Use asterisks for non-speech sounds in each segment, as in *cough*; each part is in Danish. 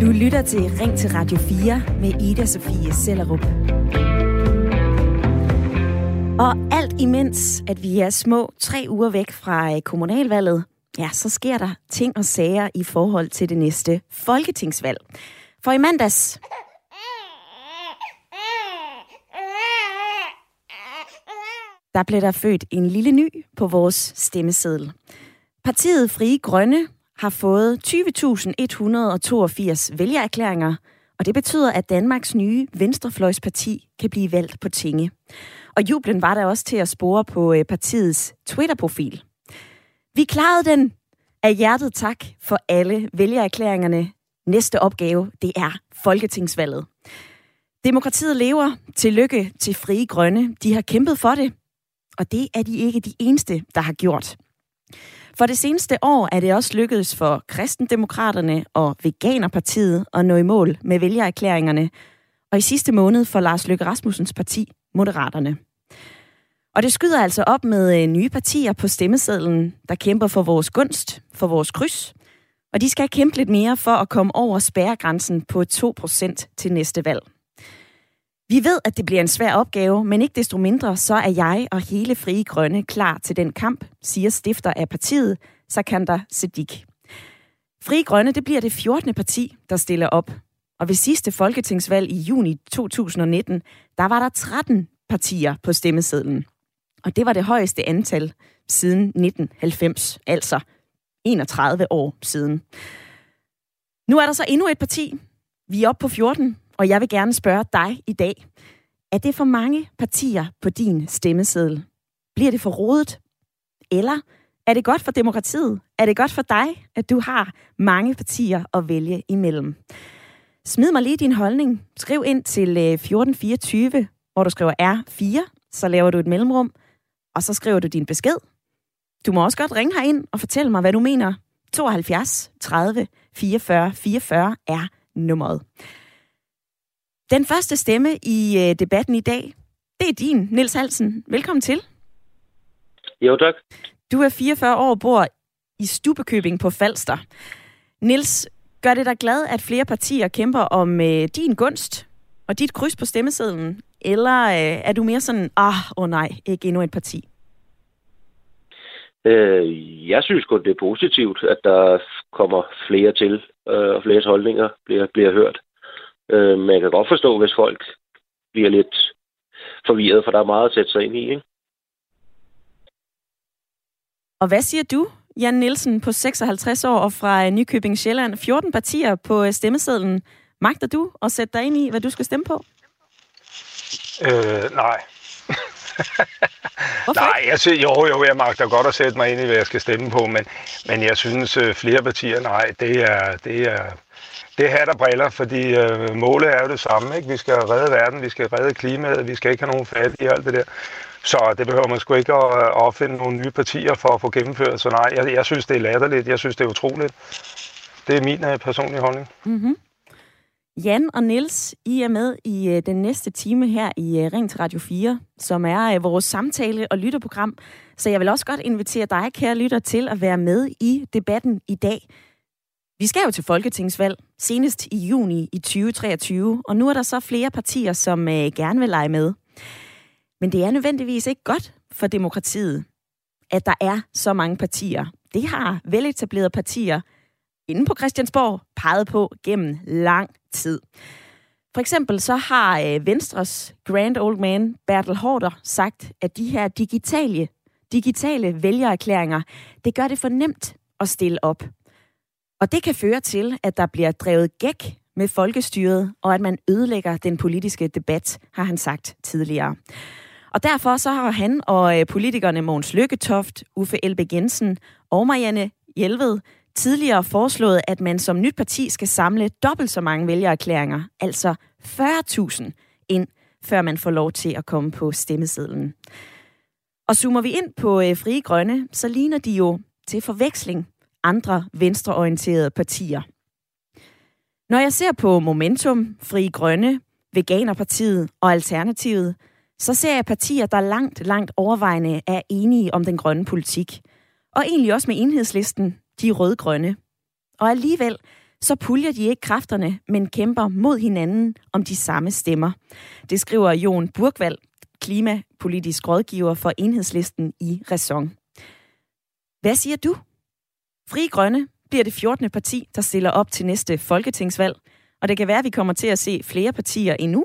Du lytter til Ring til Radio 4 med Ida Sofie Sellerup. Og alt imens, at vi er små tre uger væk fra øh, kommunalvalget, ja, så sker der ting og sager i forhold til det næste folketingsvalg. For i mandags, der blev der født en lille ny på vores stemmeseddel. Partiet Frie Grønne har fået 20.182 vælgererklæringer, og det betyder, at Danmarks nye venstrefløjsparti kan blive valgt på tinge. Og jublen var der også til at spore på øh, partiets Twitter-profil. Vi klarede den. Af hjertet tak for alle vælgererklæringerne. Næste opgave, det er Folketingsvalget. Demokratiet lever. Tillykke til Frie Grønne. De har kæmpet for det. Og det er de ikke de eneste, der har gjort. For det seneste år er det også lykkedes for kristendemokraterne og Veganerpartiet at nå i mål med vælgererklæringerne, og i sidste måned for Lars Løkke Rasmussens parti, Moderaterne. Og det skyder altså op med øh, nye partier på stemmesedlen, der kæmper for vores gunst, for vores kryds, og de skal kæmpe lidt mere for at komme over spærregrænsen på 2% til næste valg. Vi ved, at det bliver en svær opgave, men ikke desto mindre, så er jeg og hele Frie Grønne klar til den kamp, siger stifter af partiet, Sakander Sedik. Frie Grønne, det bliver det 14. parti, der stiller op. Og ved sidste folketingsvalg i juni 2019, der var der 13 partier på stemmesedlen. Og det var det højeste antal siden 1990, altså 31 år siden. Nu er der så endnu et parti. Vi er oppe på 14, og jeg vil gerne spørge dig i dag. Er det for mange partier på din stemmeseddel? Bliver det for rodet? Eller er det godt for demokratiet? Er det godt for dig, at du har mange partier at vælge imellem? Smid mig lige din holdning. Skriv ind til øh, 1424, hvor du skriver R4, så laver du et mellemrum, og så skriver du din besked. Du må også godt ringe herind og fortælle mig, hvad du mener. 72 30 44 44 er nummeret. Den første stemme i øh, debatten i dag, det er din, Nils Halsen. Velkommen til. Jo, tak. Du er 44 år og bor i Stubekøbing på Falster. Nils, gør det dig glad, at flere partier kæmper om øh, din gunst og dit kryds på stemmesedlen? Eller øh, er du mere sådan, ah, åh oh nej, ikke endnu et parti? Øh, jeg synes godt det er positivt, at der kommer flere til, øh, og flere holdninger bliver, bliver hørt. Øh, men jeg kan godt forstå, hvis folk bliver lidt forvirret, for der er meget at sætte sig ind i. Ikke? Og hvad siger du, Jan Nielsen, på 56 år og fra Nykøbing Sjælland? 14 partier på øh, stemmesedlen. Magter du at sætte dig ind i, hvad du skal stemme på? Øh, nej. *laughs* Nej, jeg synes, jo, jo, jeg magter godt at sætte mig ind i, hvad jeg skal stemme på, men, men jeg synes, øh, flere partier, nej, det er, det er, det er hat og briller, fordi øh, målet er jo det samme. Ikke? Vi skal redde verden, vi skal redde klimaet, vi skal ikke have nogen fattige og alt det der. Så det behøver man sgu ikke at, øh, at opfinde nogle nye partier for at få gennemført. Så nej, jeg, jeg synes, det er latterligt. Jeg synes, det er utroligt. Det er min uh, personlige holdning. Mm-hmm. Jan og Niels, I er med i uh, den næste time her i uh, Ring til Radio 4, som er uh, vores samtale- og lytterprogram. Så jeg vil også godt invitere dig, kære lytter, til at være med i debatten i dag. Vi skal jo til folketingsvalg senest i juni i 2023, og nu er der så flere partier, som øh, gerne vil lege med. Men det er nødvendigvis ikke godt for demokratiet, at der er så mange partier. Det har veletablerede partier inde på Christiansborg peget på gennem lang tid. For eksempel så har øh, Venstres grand old man Bertel Hårder sagt, at de her digitale, digitale vælgererklæringer, det gør det for nemt at stille op. Og det kan føre til, at der bliver drevet gæk med folkestyret, og at man ødelægger den politiske debat, har han sagt tidligere. Og derfor så har han og øh, politikerne Mogens Lykketoft, Uffe Elbæk Jensen og Marianne Hjelved tidligere foreslået, at man som nyt parti skal samle dobbelt så mange vælgererklæringer, altså 40.000 ind, før man får lov til at komme på stemmesedlen. Og zoomer vi ind på øh, Frie Grønne, så ligner de jo til forveksling andre venstreorienterede partier. Når jeg ser på Momentum, Fri Grønne, Veganerpartiet og Alternativet, så ser jeg partier, der langt, langt overvejende er enige om den grønne politik. Og egentlig også med enhedslisten, de rødgrønne. Og alligevel så puljer de ikke kræfterne, men kæmper mod hinanden om de samme stemmer. Det skriver Jon Burgvald, klimapolitisk rådgiver for enhedslisten i Ræson. Hvad siger du? Fri Grønne bliver det 14. parti, der stiller op til næste folketingsvalg, og det kan være, at vi kommer til at se flere partier endnu.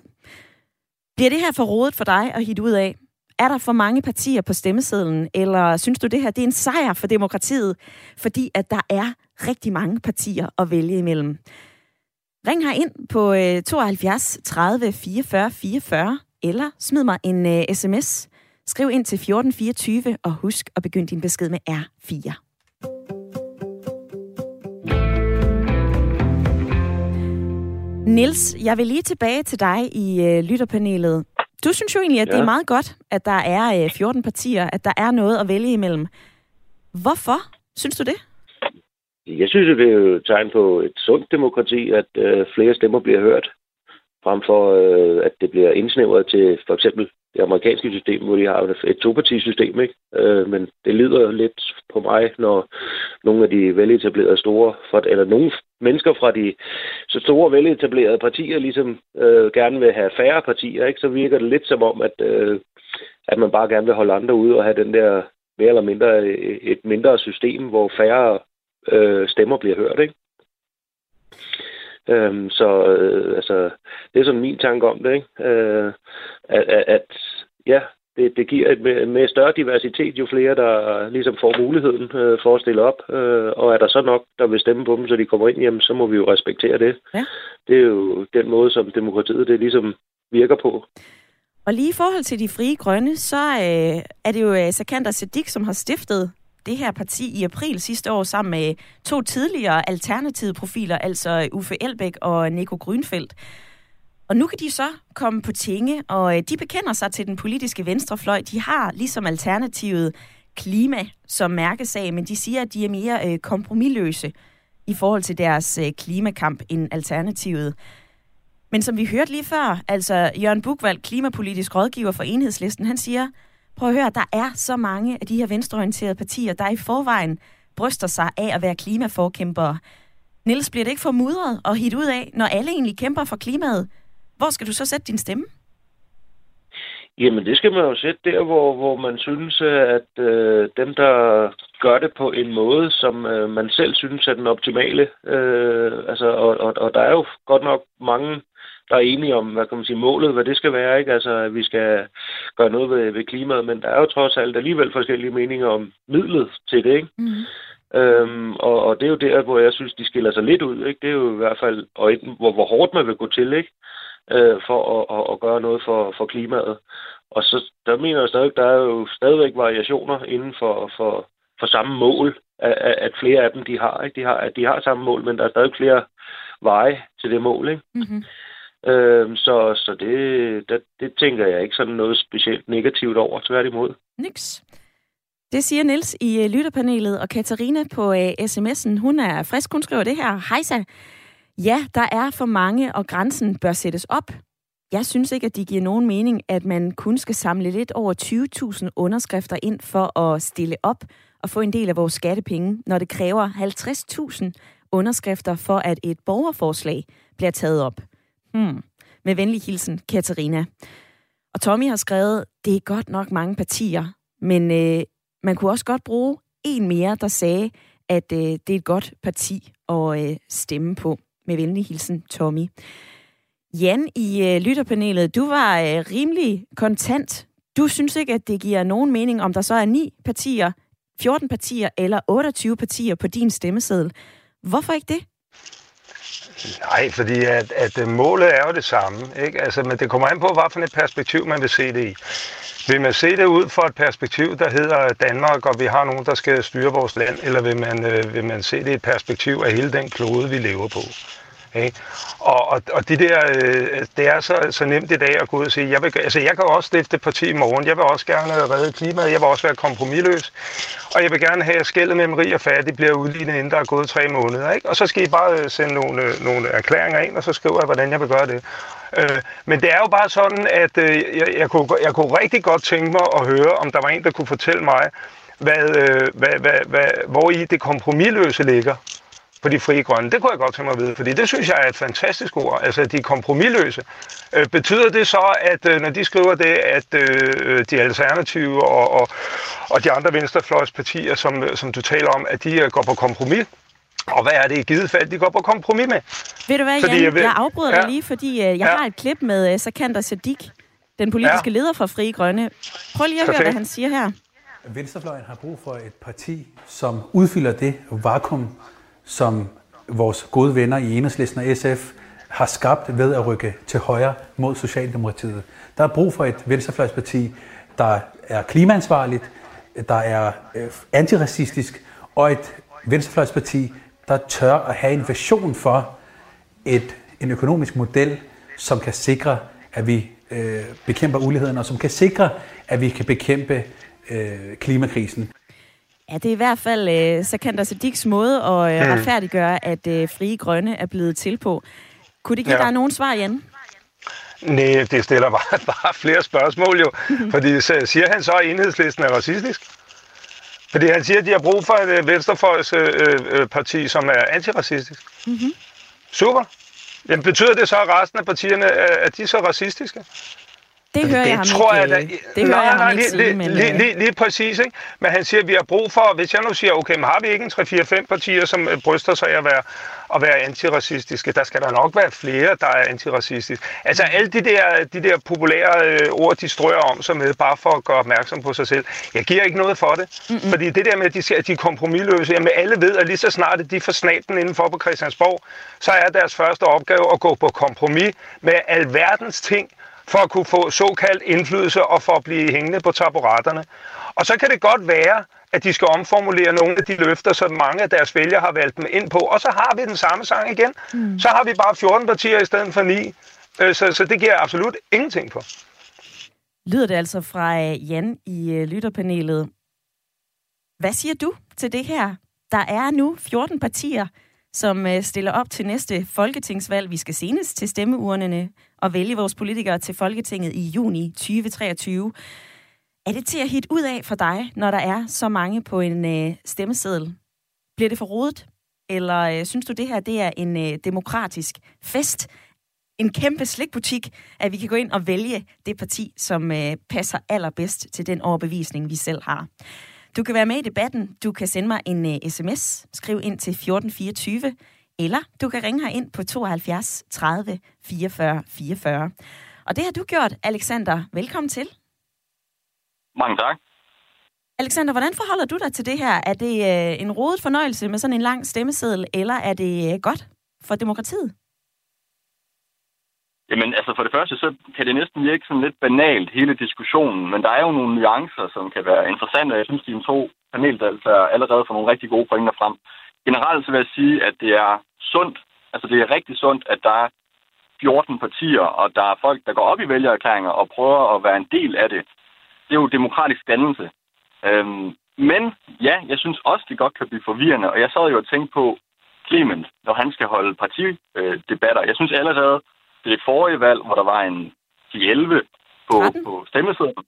Bliver det her for rodet for dig at hitte ud af? Er der for mange partier på stemmesedlen, eller synes du, det her det er en sejr for demokratiet, fordi at der er rigtig mange partier at vælge imellem? Ring her ind på 72 30 44 44, eller smid mig en øh, uh, sms. Skriv ind til 1424, og husk at begynde din besked med R4. Nils, jeg vil lige tilbage til dig i uh, lytterpanelet. Du synes jo egentlig, at ja. det er meget godt, at der er uh, 14 partier, at der er noget at vælge imellem. Hvorfor synes du det? Jeg synes, det er jo et tegn på et sundt demokrati, at uh, flere stemmer bliver hørt, frem for uh, at det bliver indsnævret til for eksempel det amerikanske system, hvor de har et topartisystem, ikke? Øh, men det lyder lidt på mig, når nogle af de veletablerede store, eller nogle mennesker fra de så store veletablerede partier ligesom øh, gerne vil have færre partier, ikke? så virker det lidt som om, at, øh, at man bare gerne vil holde andre ude og have den der mere eller mindre et mindre system, hvor færre øh, stemmer bliver hørt, ikke? Øhm, så øh, altså, det er sådan min tanke om det, ikke? Øh, at, at, at ja, det, det giver et mere, mere større diversitet, jo flere, der ligesom får muligheden øh, for at stille op. Øh, og er der så nok, der vil stemme på dem, så de kommer ind, jamen, så må vi jo respektere det. Ja. Det er jo den måde, som demokratiet det ligesom virker på. Og lige i forhold til de frie grønne, så øh, er det jo øh, Sakander Siddiq, som har stiftet det her parti i april sidste år sammen med to tidligere alternative profiler, altså Uffe Elbæk og Nico Grønfeldt. Og nu kan de så komme på tinge, og øh, de bekender sig til den politiske venstrefløj. De har ligesom alternativet klima som mærkesag, men de siger, at de er mere øh, kompromilløse i forhold til deres øh, klimakamp end alternativet. Men som vi hørte lige før, altså Jørgen Bukvald, klimapolitisk rådgiver for Enhedslisten, han siger, Prøv at høre, der er så mange af de her venstreorienterede partier, der i forvejen bryster sig af at være klimaforkæmpere. Niels, bliver det ikke for mudret og hit ud af, når alle egentlig kæmper for klimaet? Hvor skal du så sætte din stemme? Jamen, det skal man jo sætte der, hvor, hvor man synes, at øh, dem, der gør det på en måde, som øh, man selv synes er den optimale. Øh, altså, og, og, og der er jo godt nok mange der er enige om, hvad kan man sige, målet, hvad det skal være, ikke? Altså, at vi skal gøre noget ved, ved klimaet, men der er jo trods alt alligevel forskellige meninger om midlet til det, ikke? Mm. Øhm, og, og det er jo der, hvor jeg synes, de skiller sig lidt ud, ikke? Det er jo i hvert fald, og et, hvor, hvor hårdt man vil gå til, ikke? Øh, for at, at, at gøre noget for, for klimaet. Og så, der mener jeg stadig, der er jo stadigvæk variationer inden for, for, for samme mål, at, at flere af dem, de har, ikke? De har, at de har samme mål, men der er stadig flere veje til det mål, ikke? Mm-hmm. Øh, så så det, det, det tænker jeg ikke sådan noget specielt negativt over, tværtimod. Niks. Det siger Niels i øh, lytterpanelet, og Katarina på øh, uh, sms'en, hun er frisk, hun skriver det her. Hejsa, ja, der er for mange, og grænsen bør sættes op. Jeg synes ikke, at det giver nogen mening, at man kun skal samle lidt over 20.000 underskrifter ind for at stille op og få en del af vores skattepenge, når det kræver 50.000 underskrifter for, at et borgerforslag bliver taget op. Mm. Med venlig hilsen, Katarina. Og Tommy har skrevet, det er godt nok mange partier, men øh, man kunne også godt bruge en mere, der sagde, at øh, det er et godt parti at øh, stemme på. Med venlig hilsen, Tommy. Jan i øh, lytterpanelet, du var øh, rimelig kontant. Du synes ikke, at det giver nogen mening, om der så er ni partier, 14 partier eller 28 partier på din stemmeseddel. Hvorfor ikke det? Nej, fordi at, at øh, målet er jo det samme. Ikke? Altså, men det kommer an på, hvad for et perspektiv man vil se det i. Vil man se det ud fra et perspektiv, der hedder Danmark, og vi har nogen, der skal styre vores land, eller vil man, øh, vil man se det i et perspektiv af hele den klode, vi lever på? Ikke? Og, og, og det der, øh, det er så, så nemt i dag at gå ud og sige, jeg, vil, altså jeg kan også stifte parti i morgen, jeg vil også gerne redde klimaet, jeg vil også være kompromilløs, og jeg vil gerne have, at skældet mellem rig og fattig bliver udlignet, inden der er gået tre måneder. Ikke? Og så skal I bare øh, sende nogle, øh, nogle erklæringer ind, og så skriver jeg, hvordan jeg vil gøre det. Øh, men det er jo bare sådan, at øh, jeg, jeg, kunne, jeg kunne rigtig godt tænke mig at høre, om der var en, der kunne fortælle mig, hvad, øh, hvad, hvad, hvad, hvor i det kompromilløse ligger på de frie grønne. Det kunne jeg godt tænke mig at vide, fordi det synes jeg er et fantastisk ord. Altså, de er kompromilløse. Øh, betyder det så, at øh, når de skriver det, at øh, de alternative og, og, og de andre venstrefløjspartier, som, som du taler om, at de øh, går på kompromis? Og hvad er det i givet fald, de går på kompromis med? Ved du hvad, Jan? Jeg, vil... jeg afbryder ja. dig lige, fordi øh, jeg ja. har et klip med øh, Sakander Sadik, den politiske ja. leder for Frie Grønne. Prøv lige at Perfekt. høre, hvad han siger her. Venstrefløjen har brug for et parti, som udfylder det vakuum, som vores gode venner i Enhedslisten og SF har skabt ved at rykke til højre mod Socialdemokratiet. Der er brug for et venstrefløjsparti, der er klimaansvarligt, der er øh, antiracistisk, og et venstrefløjsparti, der tør at have en vision for et, en økonomisk model, som kan sikre, at vi øh, bekæmper uligheden, og som kan sikre, at vi kan bekæmpe øh, klimakrisen. Ja, det er i hvert fald øh, Sakander Sadiks måde at øh, retfærdiggøre, at øh, Frie Grønne er blevet til på. Kunne det give ja. dig nogen svar, Jan? Nej, det stiller bare, *laughs* bare flere spørgsmål jo. Fordi siger han så, at enhedslisten er racistisk? Fordi han siger, at de har brug for et øh, venstrefløjs øh, øh, parti, som er antiracistisk. Mm-hmm. Super. Jamen, betyder det så, at resten af partierne er, de så racistiske? Det hører det jeg ham tror ikke, jeg, da, det hører nej, jeg ham ikke sige, men... Lige, lige, lige præcis, ikke? Men han siger, at vi har brug for, hvis jeg nu siger, okay, men har vi ikke en 3-4-5 partier, som bryster sig at være, at være antiracistiske? Der skal der nok være flere, der er antiracistiske. Altså alle de der, de der populære øh, ord, de strøger om sig med, bare for at gøre opmærksom på sig selv. Jeg giver ikke noget for det. Mm-hmm. Fordi det der med, at de, siger, at de er kompromilløse, jamen alle ved, at lige så snart de får snaben indenfor på Christiansborg, så er deres første opgave at gå på kompromis med alverdens ting, for at kunne få såkaldt indflydelse og for at blive hængende på taburetterne. Og så kan det godt være, at de skal omformulere nogle af de løfter, som mange af deres vælgere har valgt dem ind på. Og så har vi den samme sang igen. Mm. Så har vi bare 14 partier i stedet for 9. Øh, så, så det giver absolut ingenting på. Lyder det altså fra øh, Jan i øh, lytterpanelet. Hvad siger du til det her? Der er nu 14 partier, som stiller op til næste folketingsvalg. Vi skal senest til stemmeurnerne at vælge vores politikere til Folketinget i juni 2023. Er det til at hit ud af for dig, når der er så mange på en øh, stemmeseddel? Bliver det for rodet? Eller øh, synes du, det her det er en øh, demokratisk fest? En kæmpe slikbutik, at vi kan gå ind og vælge det parti, som øh, passer allerbedst til den overbevisning, vi selv har. Du kan være med i debatten. Du kan sende mig en øh, uh, sms. Skriv ind til 1424 eller du kan ringe her ind på 72 30 44 44. Og det har du gjort, Alexander. Velkommen til. Mange tak. Alexander, hvordan forholder du dig til det her? Er det øh, en rodet fornøjelse med sådan en lang stemmeseddel, eller er det øh, godt for demokratiet? Jamen, altså for det første, så kan det næsten virke sådan lidt banalt, hele diskussionen, men der er jo nogle nuancer, som kan være interessante, jeg synes, de to paneldeltagere allerede får nogle rigtig gode pointer frem generelt så vil jeg sige, at det er sundt, altså det er rigtig sundt, at der er 14 partier, og der er folk, der går op i vælgererklæringer og prøver at være en del af det. Det er jo demokratisk dannelse. Øhm, men ja, jeg synes også, det godt kan blive forvirrende, og jeg sad jo og tænkte på Clement, når han skal holde partidebatter. Jeg synes allerede, det forrige valg, hvor der var en 11 på, på stemmesedlen.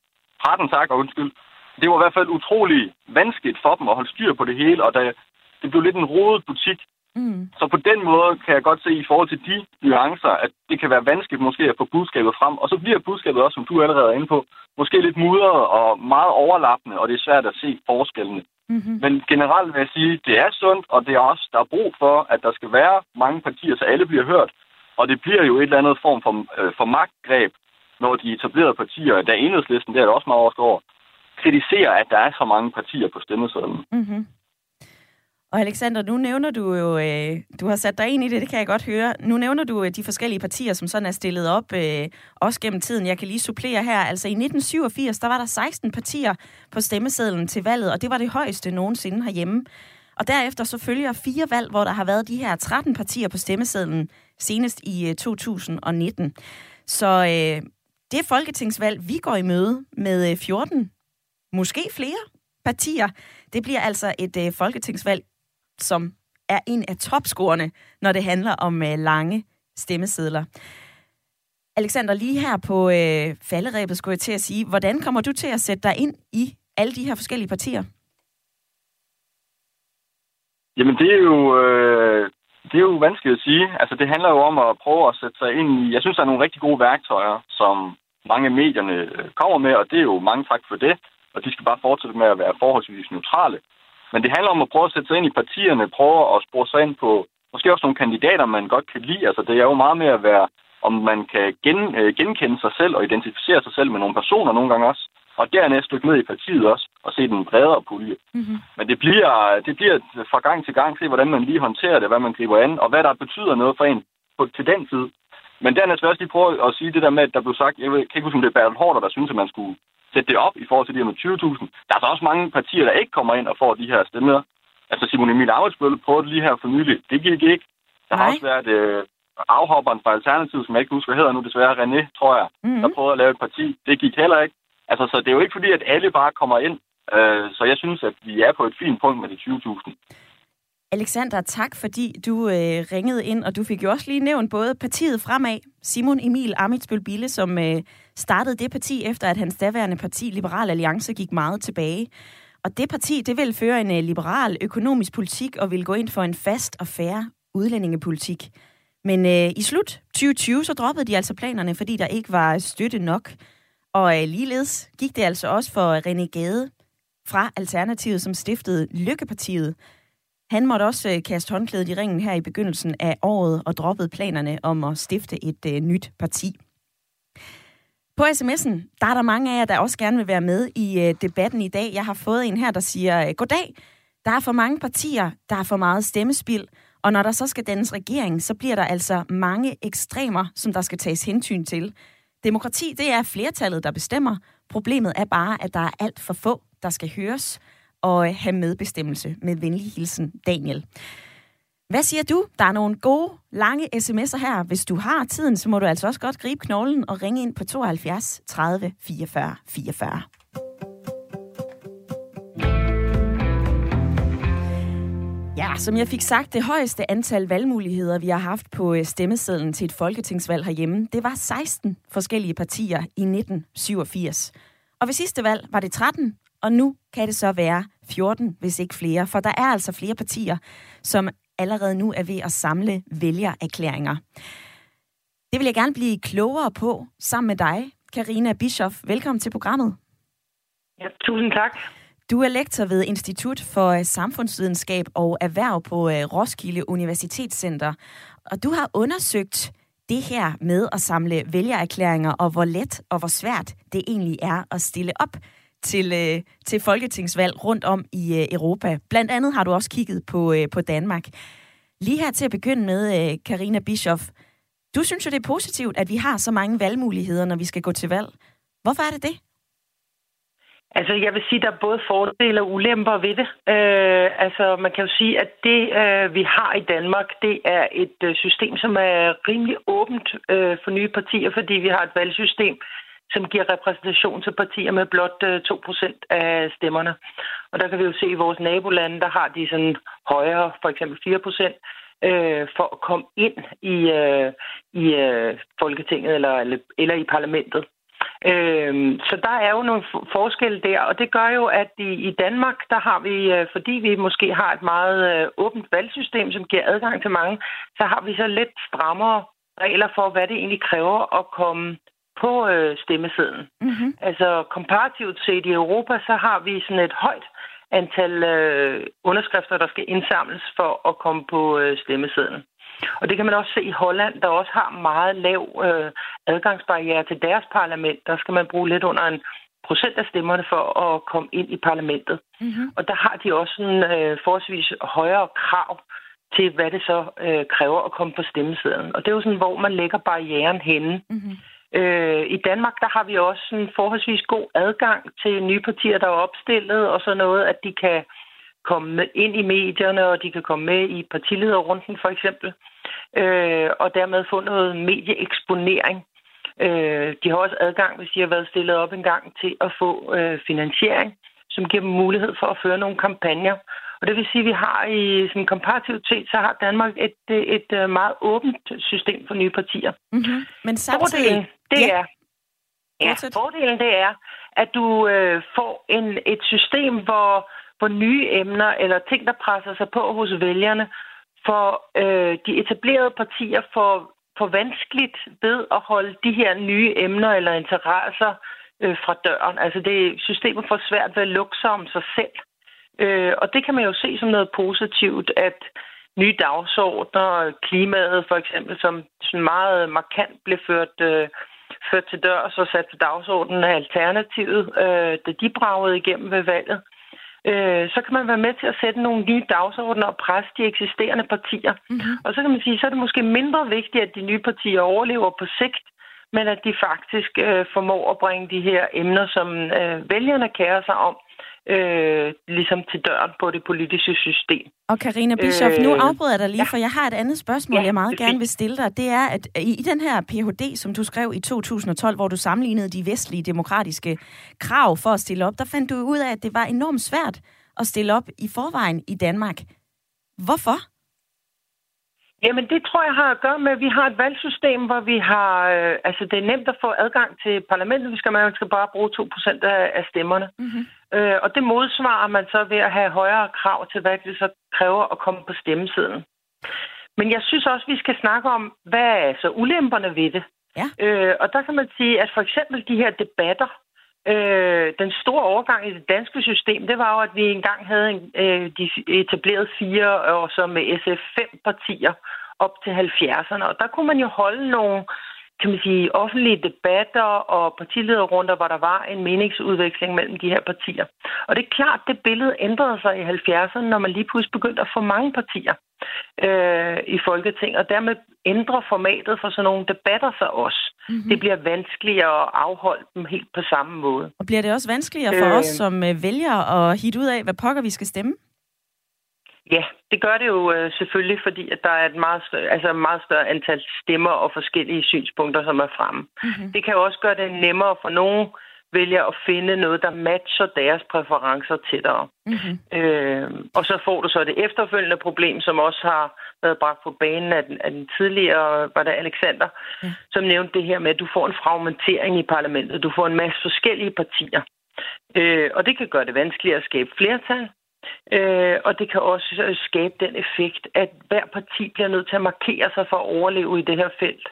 13 tak, og undskyld. Det var i hvert fald utrolig vanskeligt for dem at holde styr på det hele, og da det blev lidt en rodet butik. Mm. Så på den måde kan jeg godt se i forhold til de nuancer, at det kan være vanskeligt måske at få budskabet frem. Og så bliver budskabet også, som du allerede er inde på, måske lidt mudret og meget overlappende, og det er svært at se forskellene. Mm-hmm. Men generelt vil jeg sige, at det er sundt, og det er også, der er brug for, at der skal være mange partier, så alle bliver hørt. Og det bliver jo et eller andet form for, øh, for magtgreb, når de etablerede partier, der enhedslisten, det er det også meget overskud over, kritiserer, at der er så mange partier på stemmesedlen. Mm-hmm. Og Alexander, nu nævner du jo, øh, du har sat dig ind i det, det kan jeg godt høre. Nu nævner du øh, de forskellige partier, som sådan er stillet op, øh, også gennem tiden. Jeg kan lige supplere her. Altså i 1987, der var der 16 partier på stemmesedlen til valget, og det var det højeste nogensinde herhjemme. Og derefter så følger fire valg, hvor der har været de her 13 partier på stemmesedlen, senest i øh, 2019. Så øh, det folketingsvalg, vi går i møde med øh, 14, måske flere partier, det bliver altså et øh, folketingsvalg som er en af topscorerne, når det handler om øh, lange stemmesedler. Alexander, lige her på øh, falderæbet skulle jeg til at sige, hvordan kommer du til at sætte dig ind i alle de her forskellige partier? Jamen det er jo, øh, det er jo vanskeligt at sige. Altså, det handler jo om at prøve at sætte sig ind i... Jeg synes, der er nogle rigtig gode værktøjer, som mange af medierne øh, kommer med, og det er jo mange tak for det. Og de skal bare fortsætte med at være forholdsvis neutrale. Men det handler om at prøve at sætte sig ind i partierne, prøve at spore sig ind på måske også nogle kandidater, man godt kan lide. Altså, det er jo meget med at være, om man kan gen, øh, genkende sig selv og identificere sig selv med nogle personer nogle gange også og dernæst dykke ned i partiet også, og se den bredere pulje. Mm-hmm. Men det bliver, det bliver fra gang til gang, se hvordan man lige håndterer det, hvad man griber an, og hvad der betyder noget for en på, til den tid. Men dernæst vil jeg også lige prøve at sige det der med, at der blev sagt, jeg kan ikke huske, om det er Bertel Hårder, der synes, at man skulle sætte det op i forhold til de her med 20.000. Der er så også mange partier, der ikke kommer ind og får de her stemmer. Altså Simon Emil Arbejdsbølle prøvede lige her for nylig. Det gik ikke. Der Nej. har også været øh, afhopperen fra Alternativet, som jeg ikke husker, hvad hedder nu desværre, René, tror jeg, mm-hmm. der prøvede at lave et parti. Det gik heller ikke. Altså, så det er jo ikke fordi, at alle bare kommer ind. Øh, så jeg synes, at vi er på et fint punkt med de 20.000. Alexander, tak fordi du øh, ringede ind, og du fik jo også lige nævnt både partiet fremad, Simon Emil Amitsbøl Bille, som øh, startede det parti efter, at hans daværende parti, Liberal Alliance, gik meget tilbage. Og det parti, det vil føre en øh, liberal økonomisk politik og vil gå ind for en fast og færre udlændingepolitik. Men øh, i slut 2020, så droppede de altså planerne, fordi der ikke var støtte nok og øh, ligeledes gik det altså også for René Gade fra Alternativet, som stiftede Lykkepartiet. Han måtte også øh, kaste håndklædet i ringen her i begyndelsen af året og droppede planerne om at stifte et øh, nyt parti. På sms'en, der er der mange af jer, der også gerne vil være med i øh, debatten i dag. Jeg har fået en her, der siger, øh, goddag, der er for mange partier, der er for meget stemmespil, og når der så skal dannes regering, så bliver der altså mange ekstremer, som der skal tages hensyn til. Demokrati, det er flertallet, der bestemmer. Problemet er bare, at der er alt for få, der skal høres og øh, have medbestemmelse. Med venlig hilsen, Daniel. Hvad siger du? Der er nogle gode, lange sms'er her. Hvis du har tiden, så må du altså også godt gribe knoglen og ringe ind på 72 30 44 44. Ja, som jeg fik sagt, det højeste antal valgmuligheder, vi har haft på øh, stemmesedlen til et folketingsvalg herhjemme, det var 16 forskellige partier i 1987. Og ved sidste valg var det 13, og nu kan det så være 14, hvis ikke flere. For der er altså flere partier, som allerede nu er ved at samle vælgererklæringer. Det vil jeg gerne blive klogere på sammen med dig, Karina Bischoff. Velkommen til programmet. Ja, tusind tak. Du er lektor ved Institut for Samfundsvidenskab og Erhverv på øh, Roskilde Universitetscenter. Og du har undersøgt det her med at samle vælgererklæringer, og hvor let og hvor svært det egentlig er at stille op til, øh, til folketingsvalg rundt om i øh, Europa. Blandt andet har du også kigget på, øh, på Danmark. Lige her til at begynde med, øh, Karina Bischoff. Du synes jo, det er positivt, at vi har så mange valgmuligheder, når vi skal gå til valg. Hvorfor er det det? Altså, jeg vil sige, at der er både fordele og ulemper ved det. Øh, altså, man kan jo sige, at det, øh, vi har i Danmark, det er et øh, system, som er rimelig åbent øh, for nye partier, fordi vi har et valgsystem, som giver repræsentation til partier med blot øh, 2% af stemmerne. Og der kan vi jo se, at i vores nabolande, der har de sådan højere, for eksempel 4%, øh, for at komme ind i, øh, i øh, Folketinget eller, eller, eller i parlamentet. Øh, så der er jo nogle forskelle der, og det gør jo, at i, i Danmark, der har vi, øh, fordi vi måske har et meget øh, åbent valgsystem, som giver adgang til mange, så har vi så lidt strammere regler for, hvad det egentlig kræver at komme på øh, stemmesedlen. Mm-hmm. Altså komparativt set i Europa, så har vi sådan et højt antal øh, underskrifter, der skal indsamles for at komme på øh, stemmesedlen. Og det kan man også se i Holland, der også har meget lav øh, adgangsbarriere til deres parlament. Der skal man bruge lidt under en procent af stemmerne for at komme ind i parlamentet. Mm-hmm. Og der har de også en øh, forholdsvis højere krav til, hvad det så øh, kræver at komme på stemmesedlen. Og det er jo sådan, hvor man lægger barrieren henne. Mm-hmm. Øh, I Danmark, der har vi også en forholdsvis god adgang til nye partier, der er opstillet, og så noget, at de kan komme ind i medierne, og de kan komme med i partilederrunden for eksempel, øh, og dermed få noget medieeksponering. Øh, de har også adgang, hvis de har været stillet op en gang, til at få øh, finansiering, som giver dem mulighed for at føre nogle kampagner. Og det vil sige, at vi har i sådan komparativt set, så har Danmark et, et, øh, meget åbent system for nye partier. Mm-hmm. Men samtidig... Fordelen, det ja. er, ja, fordelen det er, at du øh, får en, et system, hvor hvor nye emner eller ting, der presser sig på hos vælgerne, for øh, de etablerede partier får, får vanskeligt ved at holde de her nye emner eller interesser øh, fra døren. Altså det systemet får svært ved at lukke sig om sig selv. Øh, og det kan man jo se som noget positivt, at nye dagsordner, klimaet for eksempel, som sådan meget markant blev ført, øh, ført til dørs og sat til dagsordenen af Alternativet, øh, da de bragede igennem ved valget, øh, så kan man være med til at sætte nogle nye dagsordner og presse de eksisterende partier. Mm-hmm. Og så kan man sige, så er det måske mindre vigtigt, at de nye partier overlever på sigt, men at de faktisk øh, formår at bringe de her emner, som øh, vælgerne kærer sig om, øh, ligesom til døren på det politiske system. Og Karina Bischoff, øh, nu afbryder jeg dig lige, ja. for jeg har et andet spørgsmål, ja, jeg meget gerne vil stille dig. Det er, at i den her Ph.D., som du skrev i 2012, hvor du sammenlignede de vestlige demokratiske krav for at stille op, der fandt du ud af, at det var enormt svært at stille op i forvejen i Danmark. Hvorfor? Jamen, det tror jeg har at gøre med, at vi har et valgsystem, hvor vi har... Øh, altså, det er nemt at få adgang til parlamentet. Vi skal, man skal bare bruge 2% af, af stemmerne. Mm-hmm. Øh, og det modsvarer man så ved at have højere krav til, hvad det så kræver at komme på stemmesiden. Men jeg synes også, vi skal snakke om, hvad er så ulemperne ved det? Ja. Øh, og der kan man sige, at for eksempel de her debatter, øh, den store overgang i det danske system, det var jo, at vi engang havde en, øh, de etableret fire og så med SF fem partier op til 70'erne. Og der kunne man jo holde nogle kan man sige, offentlige debatter og partilederrunder, hvor der var en meningsudveksling mellem de her partier. Og det er klart, det billede ændrede sig i 70'erne, når man lige pludselig begyndte at få mange partier øh, i Folketing, og dermed ændrer formatet for sådan nogle debatter sig også. Mm-hmm. Det bliver vanskeligere at afholde dem helt på samme måde. Og bliver det også vanskeligere for øh, os som øh, vælgere at hitte ud af, hvad pokker vi skal stemme? Ja, det gør det jo øh, selvfølgelig, fordi at der er et meget, større, altså meget større antal stemmer og forskellige synspunkter, som er fremme. Mm-hmm. Det kan jo også gøre det nemmere for nogen vælger at finde noget, der matcher deres præferencer tættere. Mm-hmm. Øh, og så får du så det efterfølgende problem, som også har været bragt på banen af den, af den tidligere, var det Alexander, ja. som nævnte det her med, at du får en fragmentering i parlamentet. Du får en masse forskellige partier. Øh, og det kan gøre det vanskeligere at skabe flertal. Øh, og det kan også øh, skabe den effekt, at hver parti bliver nødt til at markere sig for at overleve i det her felt.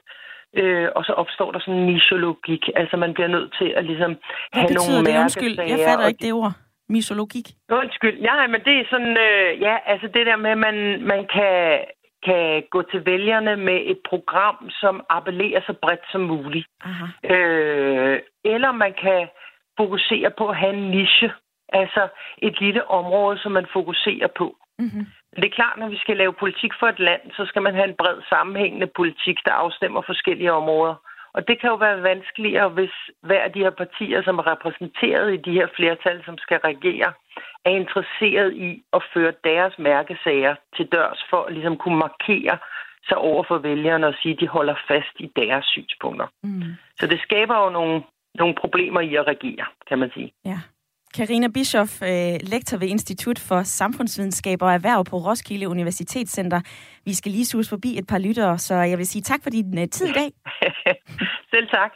Øh, og så opstår der sådan en niche-logik. Altså man bliver nødt til at ligesom have Hvad nogle det? Undskyld, jeg fatter ikke det ord. Misologik. Undskyld. Ja, men det er sådan, øh, ja, altså det der med, at man, man kan, kan gå til vælgerne med et program, som appellerer så bredt som muligt. Aha. Øh, eller man kan fokusere på at have en niche. Altså et lille område, som man fokuserer på. Mm-hmm. Det er klart, når vi skal lave politik for et land, så skal man have en bred sammenhængende politik, der afstemmer forskellige områder. Og det kan jo være vanskeligere, hvis hver af de her partier, som er repræsenteret i de her flertal, som skal regere, er interesseret i at føre deres mærkesager til dørs for at ligesom kunne markere sig over for vælgerne og sige, at de holder fast i deres synspunkter. Mm. Så det skaber jo nogle, nogle problemer i at regere, kan man sige. Ja. Karina Bischoff, øh, lektor ved Institut for Samfundsvidenskab og Erhverv på Roskilde Universitetscenter. Vi skal lige sus forbi et par lyttere, så jeg vil sige tak for din øh, tid i dag. *laughs* Selv tak.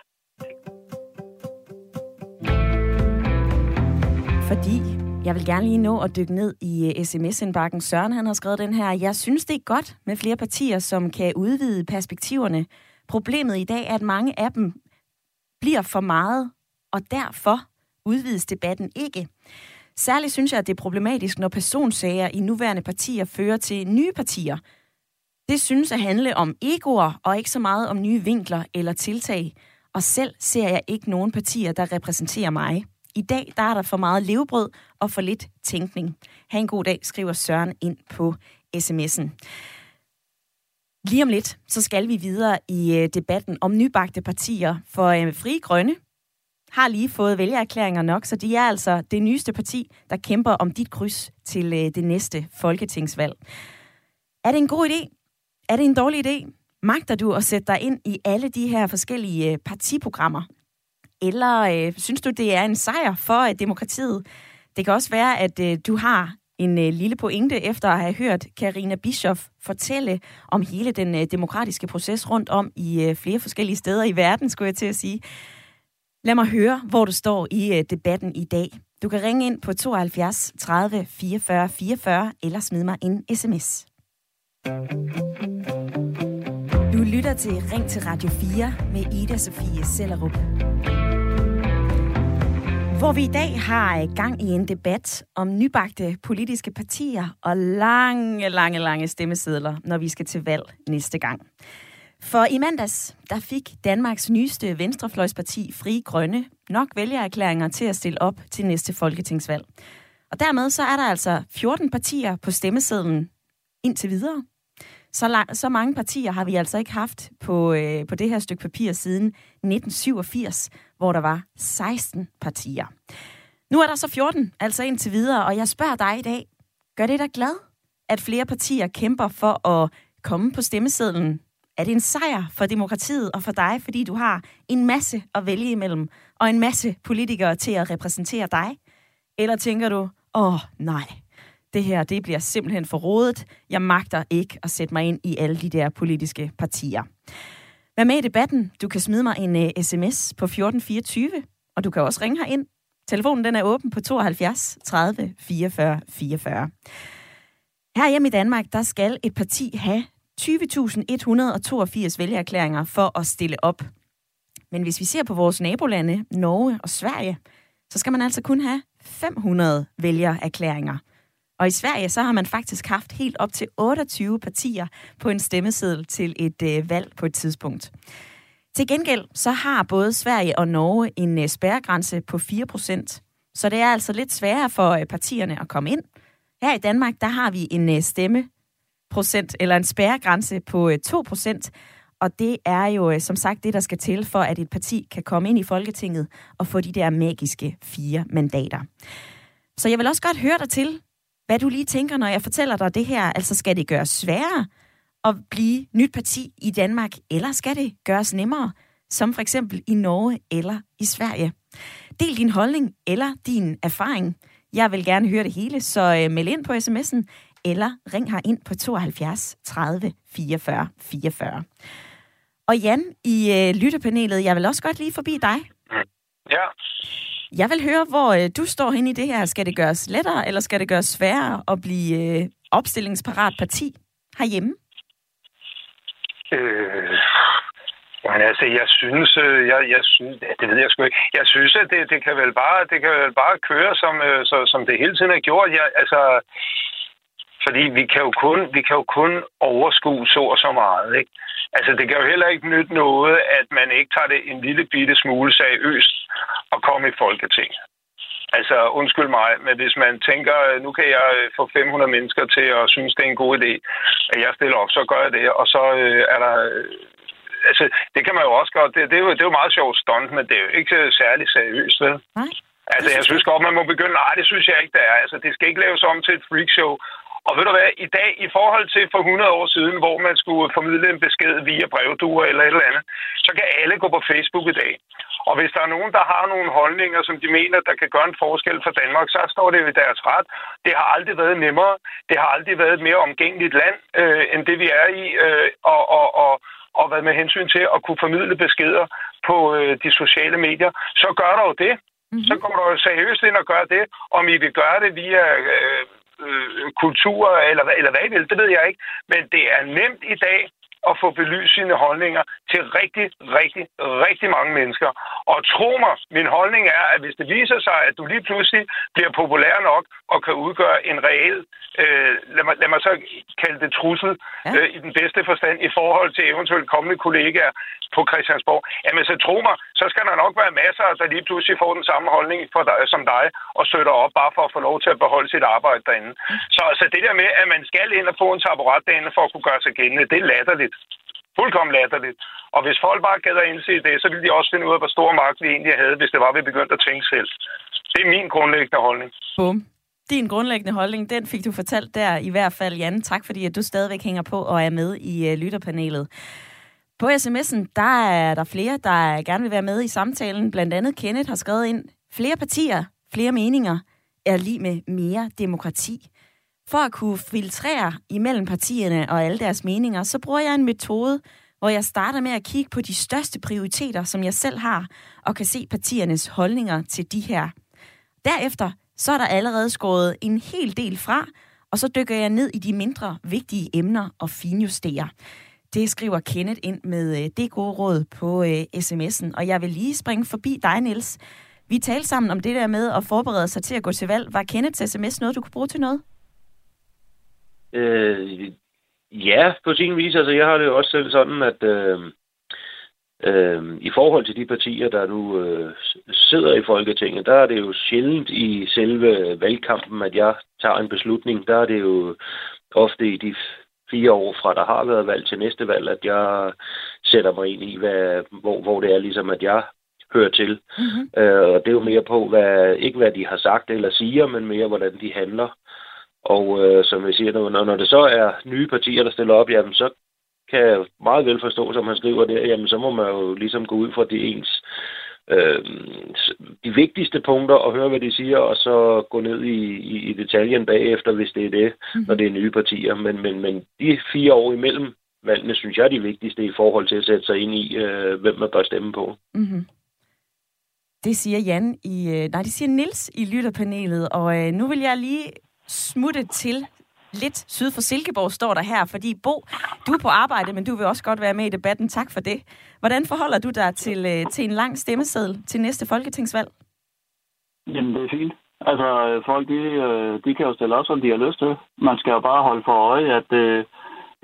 Fordi jeg vil gerne lige nå at dykke ned i øh, sms-indbakken. Søren han har skrevet den her. Jeg synes, det er godt med flere partier, som kan udvide perspektiverne. Problemet i dag er, at mange af dem bliver for meget, og derfor udvides debatten ikke. Særligt synes jeg, at det er problematisk, når personsager i nuværende partier fører til nye partier. Det synes at handle om egoer og ikke så meget om nye vinkler eller tiltag. Og selv ser jeg ikke nogen partier, der repræsenterer mig. I dag der er der for meget levebrød og for lidt tænkning. Ha' en god dag, skriver Søren ind på sms'en. Lige om lidt, så skal vi videre i øh, debatten om nybagte partier. For øh, Fri Grønne, har lige fået vælgererklæringer nok, så de er altså det nyeste parti, der kæmper om dit kryds til øh, det næste folketingsvalg. Er det en god idé? Er det en dårlig idé? Magter du at sætte dig ind i alle de her forskellige øh, partiprogrammer? Eller øh, synes du, det er en sejr for øh, demokratiet? Det kan også være, at øh, du har en øh, lille pointe efter at have hørt Karina Bischoff fortælle om hele den øh, demokratiske proces rundt om i øh, flere forskellige steder i verden, skulle jeg til at sige. Lad mig høre, hvor du står i øh, debatten i dag. Du kan ringe ind på 72 30 44 44 eller smide mig en sms. Du lytter til Ring til Radio 4 med Ida Sofie Sellerup. Hvor vi i dag har øh, gang i en debat om nybagte politiske partier og lange, lange, lange stemmesedler, når vi skal til valg næste gang. For i mandags, der fik Danmarks nyeste venstrefløjsparti Fri Grønne nok vælgererklæringer til at stille op til næste folketingsvalg. Og dermed så er der altså 14 partier på stemmesedlen indtil videre. Så, lang, så mange partier har vi altså ikke haft på, øh, på det her stykke papir siden 1987, hvor der var 16 partier. Nu er der så 14, altså indtil videre, og jeg spørger dig i dag, gør det dig glad, at flere partier kæmper for at komme på stemmesedlen? Er det en sejr for demokratiet og for dig, fordi du har en masse at vælge imellem, og en masse politikere til at repræsentere dig? Eller tænker du, åh oh, nej, det her det bliver simpelthen for rodet. Jeg magter ikke at sætte mig ind i alle de der politiske partier. Vær med i debatten. Du kan smide mig en øh, uh, sms på 1424, og du kan også ringe ind. Telefonen den er åben på 72 30 44 44. Her hjemme i Danmark, der skal et parti have 20.182 vælgererklæringer for at stille op. Men hvis vi ser på vores nabolande, Norge og Sverige, så skal man altså kun have 500 vælgererklæringer. Og i Sverige så har man faktisk haft helt op til 28 partier på en stemmeseddel til et øh, valg på et tidspunkt. Til gengæld så har både Sverige og Norge en øh, spærregrænse på 4%, så det er altså lidt sværere for øh, partierne at komme ind. Her i Danmark, der har vi en øh, stemme procent eller en spærregrænse på øh, 2%, og det er jo øh, som sagt det, der skal til for, at et parti kan komme ind i Folketinget og få de der magiske fire mandater. Så jeg vil også godt høre dig til, hvad du lige tænker, når jeg fortæller dig det her. Altså, skal det gøres sværere at blive nyt parti i Danmark, eller skal det gøres nemmere, som for eksempel i Norge eller i Sverige? Del din holdning eller din erfaring. Jeg vil gerne høre det hele, så øh, meld ind på sms'en, eller ring her ind på 72 30 44 44. Og Jan i øh, lytterpanelet, jeg vil også godt lige forbi dig. Ja. Jeg vil høre, hvor øh, du står hen i det her. Skal det gøres lettere, eller skal det gøres sværere at blive øh, opstillingsparat parti herhjemme? Øh, men altså, jeg synes, øh, jeg, jeg synes, det ved jeg sgu ikke. Jeg synes, at det, det kan vel bare, det kan vel bare køre, som, øh, så, som det hele tiden har gjort. Jeg, altså, fordi vi kan jo kun, vi kan jo kun overskue så og så meget, ikke? Altså, det kan jo heller ikke nytte noget, at man ikke tager det en lille bitte smule seriøst og komme i Folketinget. Altså, undskyld mig, men hvis man tænker, nu kan jeg få 500 mennesker til at synes, det er en god idé, at jeg stiller op, så gør jeg det, og så øh, er der... Øh, altså, det kan man jo også gøre. Det, det, er, jo, det er jo meget sjovt stunt, men det er jo ikke særlig seriøst, vel? Nej. Altså, jeg synes godt, man må begynde... Nej, det synes jeg ikke, det er. Altså, det skal ikke laves om til et freakshow. Og ved du hvad, i dag, i forhold til for 100 år siden, hvor man skulle formidle en besked via brevduer eller et eller andet, så kan alle gå på Facebook i dag. Og hvis der er nogen, der har nogle holdninger, som de mener, der kan gøre en forskel for Danmark, så står det jo i deres ret. Det har aldrig været nemmere. Det har aldrig været et mere omgængeligt land, øh, end det vi er i. Øh, og, og, og, og hvad med hensyn til at kunne formidle beskeder på øh, de sociale medier, så gør der jo det. Mm-hmm. Så går du seriøst ind og gør det. Om I vil gøre det via øh, øh, kultur, eller, eller hvad I vil, det ved jeg ikke. Men det er nemt i dag at få belyst sine holdninger til rigtig, rigtig, rigtig mange mennesker. Og tro mig, min holdning er, at hvis det viser sig, at du lige pludselig bliver populær nok og kan udgøre en reel, øh, lad, mig, lad mig så kalde det trussel, ja. øh, i den bedste forstand i forhold til eventuelt kommende kollegaer på Christiansborg, jamen så tro mig, så skal der nok være masser, der lige pludselig får den samme holdning for dig, som dig, og støtter op bare for at få lov til at beholde sit arbejde derinde. Så, så det der med, at man skal ind og få en taburet derinde for at kunne gøre sig gældende, det er latterligt. Fuldkommen latterligt. Og hvis folk bare gad at indse det, så ville de også finde ud af, hvor stor magt vi egentlig havde, hvis det var, vi begyndte at tænke selv. Det er min grundlæggende holdning. Bum. Din grundlæggende holdning, den fik du fortalt der i hvert fald, Jan. Tak fordi, at du stadigvæk hænger på og er med i uh, lytterpanelet. På sms'en, der er der flere, der gerne vil være med i samtalen. Blandt andet Kenneth har skrevet ind, flere partier, flere meninger er lige med mere demokrati. For at kunne filtrere imellem partierne og alle deres meninger, så bruger jeg en metode, hvor jeg starter med at kigge på de største prioriteter, som jeg selv har, og kan se partiernes holdninger til de her. Derefter så er der allerede skåret en hel del fra, og så dykker jeg ned i de mindre vigtige emner og finjusterer. Det skriver Kenneth ind med øh, det gode råd på øh, sms'en, og jeg vil lige springe forbi dig, Niels. Vi talte sammen om det der med at forberede sig til at gå til valg. Var Kenneths sms noget, du kunne bruge til noget? Øh, ja, på sin vis. Altså, jeg har det jo også selv sådan, at øh, øh, i forhold til de partier, der nu øh, sidder i Folketinget, der er det jo sjældent i selve valgkampen, at jeg tager en beslutning. Der er det jo ofte i de fire år fra der har været valg til næste valg, at jeg sætter mig ind i, hvad, hvor, hvor det er ligesom, at jeg hører til. Mm-hmm. Øh, og det er jo mere på, hvad, ikke hvad de har sagt eller siger, men mere, hvordan de handler. Og øh, som jeg siger, når, når det så er nye partier, der stiller op, jamen så kan jeg meget vel forstå, som han skriver der, jamen så må man jo ligesom gå ud fra det ens øh, de vigtigste punkter og høre, hvad de siger, og så gå ned i, i, i detaljen bagefter, hvis det er det, mm-hmm. når det er nye partier. Men, men, men de fire år imellem valgene, synes jeg er de vigtigste i forhold til at sætte sig ind i, øh, hvem man bør stemme på. Mm-hmm. Det siger Jan i, øh, nej, det siger Nils i lytterpanelet, og øh, nu vil jeg lige smutte til lidt syd for Silkeborg, står der her, fordi Bo, du er på arbejde, men du vil også godt være med i debatten. Tak for det. Hvordan forholder du dig til, øh, til en lang stemmeseddel til næste folketingsvalg? Jamen, det er fint. Altså, folk, de, øh, de kan jo stille op, som de har lyst til. Man skal jo bare holde for øje, at øh,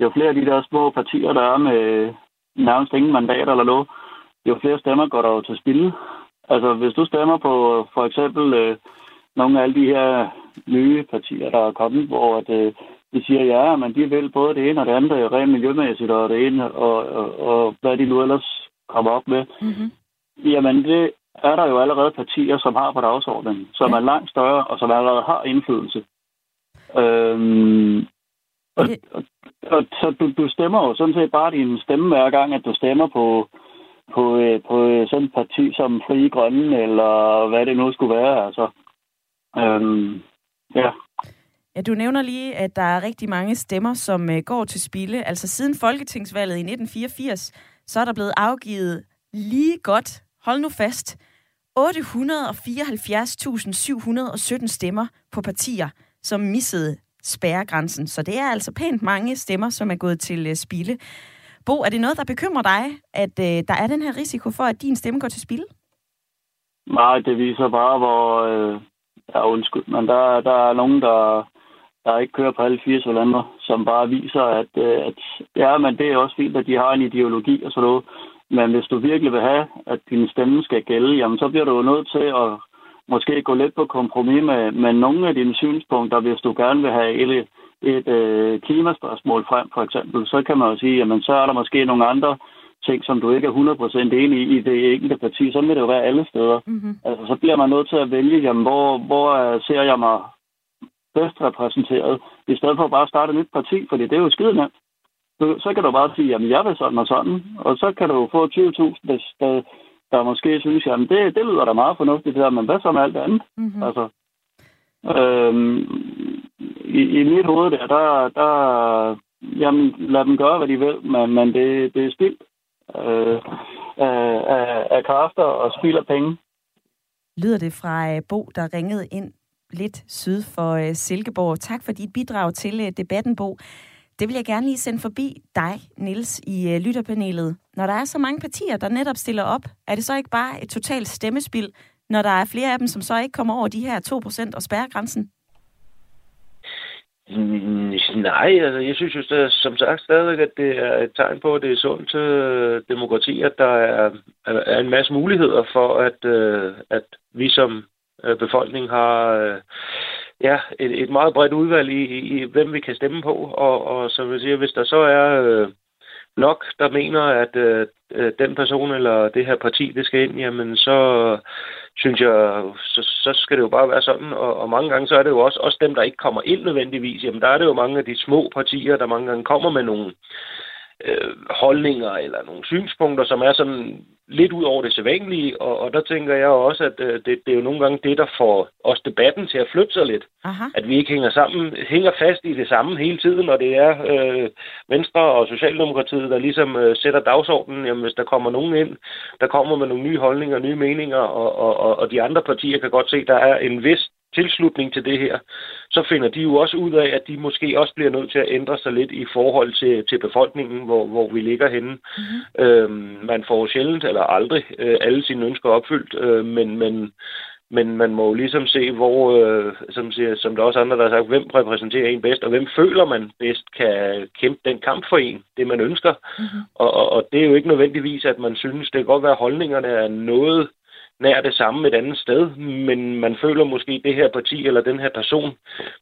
jo flere af de der små partier, der er med nærmest ingen mandater eller noget, jo flere stemmer går der jo til spil. Altså, hvis du stemmer på øh, for eksempel øh, nogle af alle de her nye partier, der er kommet, hvor at, øh, de siger, ja, men de vil både det ene og det andet, rent miljømæssigt og det ene, og, og, og hvad de nu ellers kommer op med. Mm-hmm. Jamen, det er der jo allerede partier, som har på dagsordenen, som ja. er langt større, og som allerede har indflydelse. Øhm, og, og, og, så du, du stemmer jo sådan set bare din stemme hver gang, at du stemmer på, på, øh, på sådan et parti som Frie Grønne, eller hvad det nu skulle være. Altså, øhm, ja. Ja, du nævner lige, at der er rigtig mange stemmer, som uh, går til spilde. Altså siden Folketingsvalget i 1984, så er der blevet afgivet lige godt, hold nu fast, 874.717 stemmer på partier, som missede spærregrænsen. Så det er altså pænt mange stemmer, som er gået til uh, spilde. Bo, er det noget, der bekymrer dig, at uh, der er den her risiko for, at din stemme går til spilde? Nej, det viser bare, hvor, øh, Ja, undskyld, men der, der er nogen, der, der ikke kører på alle fire cylinder, som bare viser, at, øh, at ja, men det er også fint, at de har en ideologi og sådan noget. Men hvis du virkelig vil have, at din stemme skal gælde, jamen så bliver du jo nødt til at måske gå lidt på kompromis med, med nogle af dine synspunkter, hvis du gerne vil have et, et øh, klimaspørgsmål frem, for eksempel. Så kan man jo sige, jamen så er der måske nogle andre ting, som du ikke er 100% enig i i det enkelte parti. Sådan vil det jo være alle steder. Mm-hmm. Altså, så bliver man nødt til at vælge, jamen, hvor, hvor ser jeg mig bedst repræsenteret, i stedet for bare at starte et nyt parti, fordi det er jo skide nemt. Så kan du bare sige, jamen jeg vil sådan og sådan, og så kan du få 20.000, der, der, der måske synes, jamen det, det lyder da meget fornuftigt der, men hvad så med alt andet? Mm-hmm. Altså, øhm, i, I mit hoved der, der, der jamen lad dem gøre, hvad de vil, men, men det, det er spildt øh, af, af kræfter og spilder penge. Lyder det fra øh, Bo, der ringede ind lidt syd for øh, Silkeborg. Tak for dit bidrag til øh, debatten, Bo. Det vil jeg gerne lige sende forbi dig, Nils, i lytterpanelet. Når der er så mange partier, der netop stiller op, er det så ikke bare et totalt stemmespil, når der er flere af dem, som så ikke kommer over de her 2% og spærregrænsen? Nej, altså jeg synes jo at, som sagt stadig, at det er et tegn på, at det er sundt øh, demokrati, at der er, er en masse muligheder for, at, øh, at vi som øh, befolkning har øh, ja, et, et meget bredt udvalg i, i, hvem vi kan stemme på. Og, og som jeg siger, hvis der så er øh, nok, der mener, at øh, øh, den person eller det her parti, det skal ind, jamen så synes jeg, så, så skal det jo bare være sådan. Og, og mange gange så er det jo også, også dem, der ikke kommer ind nødvendigvis. Jamen der er det jo mange af de små partier, der mange gange kommer med nogle øh, holdninger eller nogle synspunkter, som er sådan lidt ud over det sædvanlige, og, og der tænker jeg også, at øh, det, det er jo nogle gange det, der får os debatten til at flytte sig lidt. Aha. At vi ikke hænger sammen, hænger fast i det samme hele tiden, og det er øh, Venstre og Socialdemokratiet, der ligesom øh, sætter dagsordenen. Jamen, hvis der kommer nogen ind, der kommer med nogle nye holdninger, nye meninger, og, og, og, og de andre partier kan godt se, at der er en vis tilslutning til det her, så finder de jo også ud af, at de måske også bliver nødt til at ændre sig lidt i forhold til, til befolkningen, hvor, hvor vi ligger henne. Mm-hmm. Øhm, man får sjældent eller aldrig øh, alle sine ønsker opfyldt, øh, men, men men man må jo ligesom se, hvor, øh, som, siger, som der også andre, der har sagt, hvem repræsenterer en bedst, og hvem føler man bedst kan kæmpe den kamp for en, det man ønsker. Mm-hmm. Og, og, og det er jo ikke nødvendigvis, at man synes, det kan godt være, at holdningerne er noget nær det samme et andet sted, men man føler måske, at det her parti eller den her person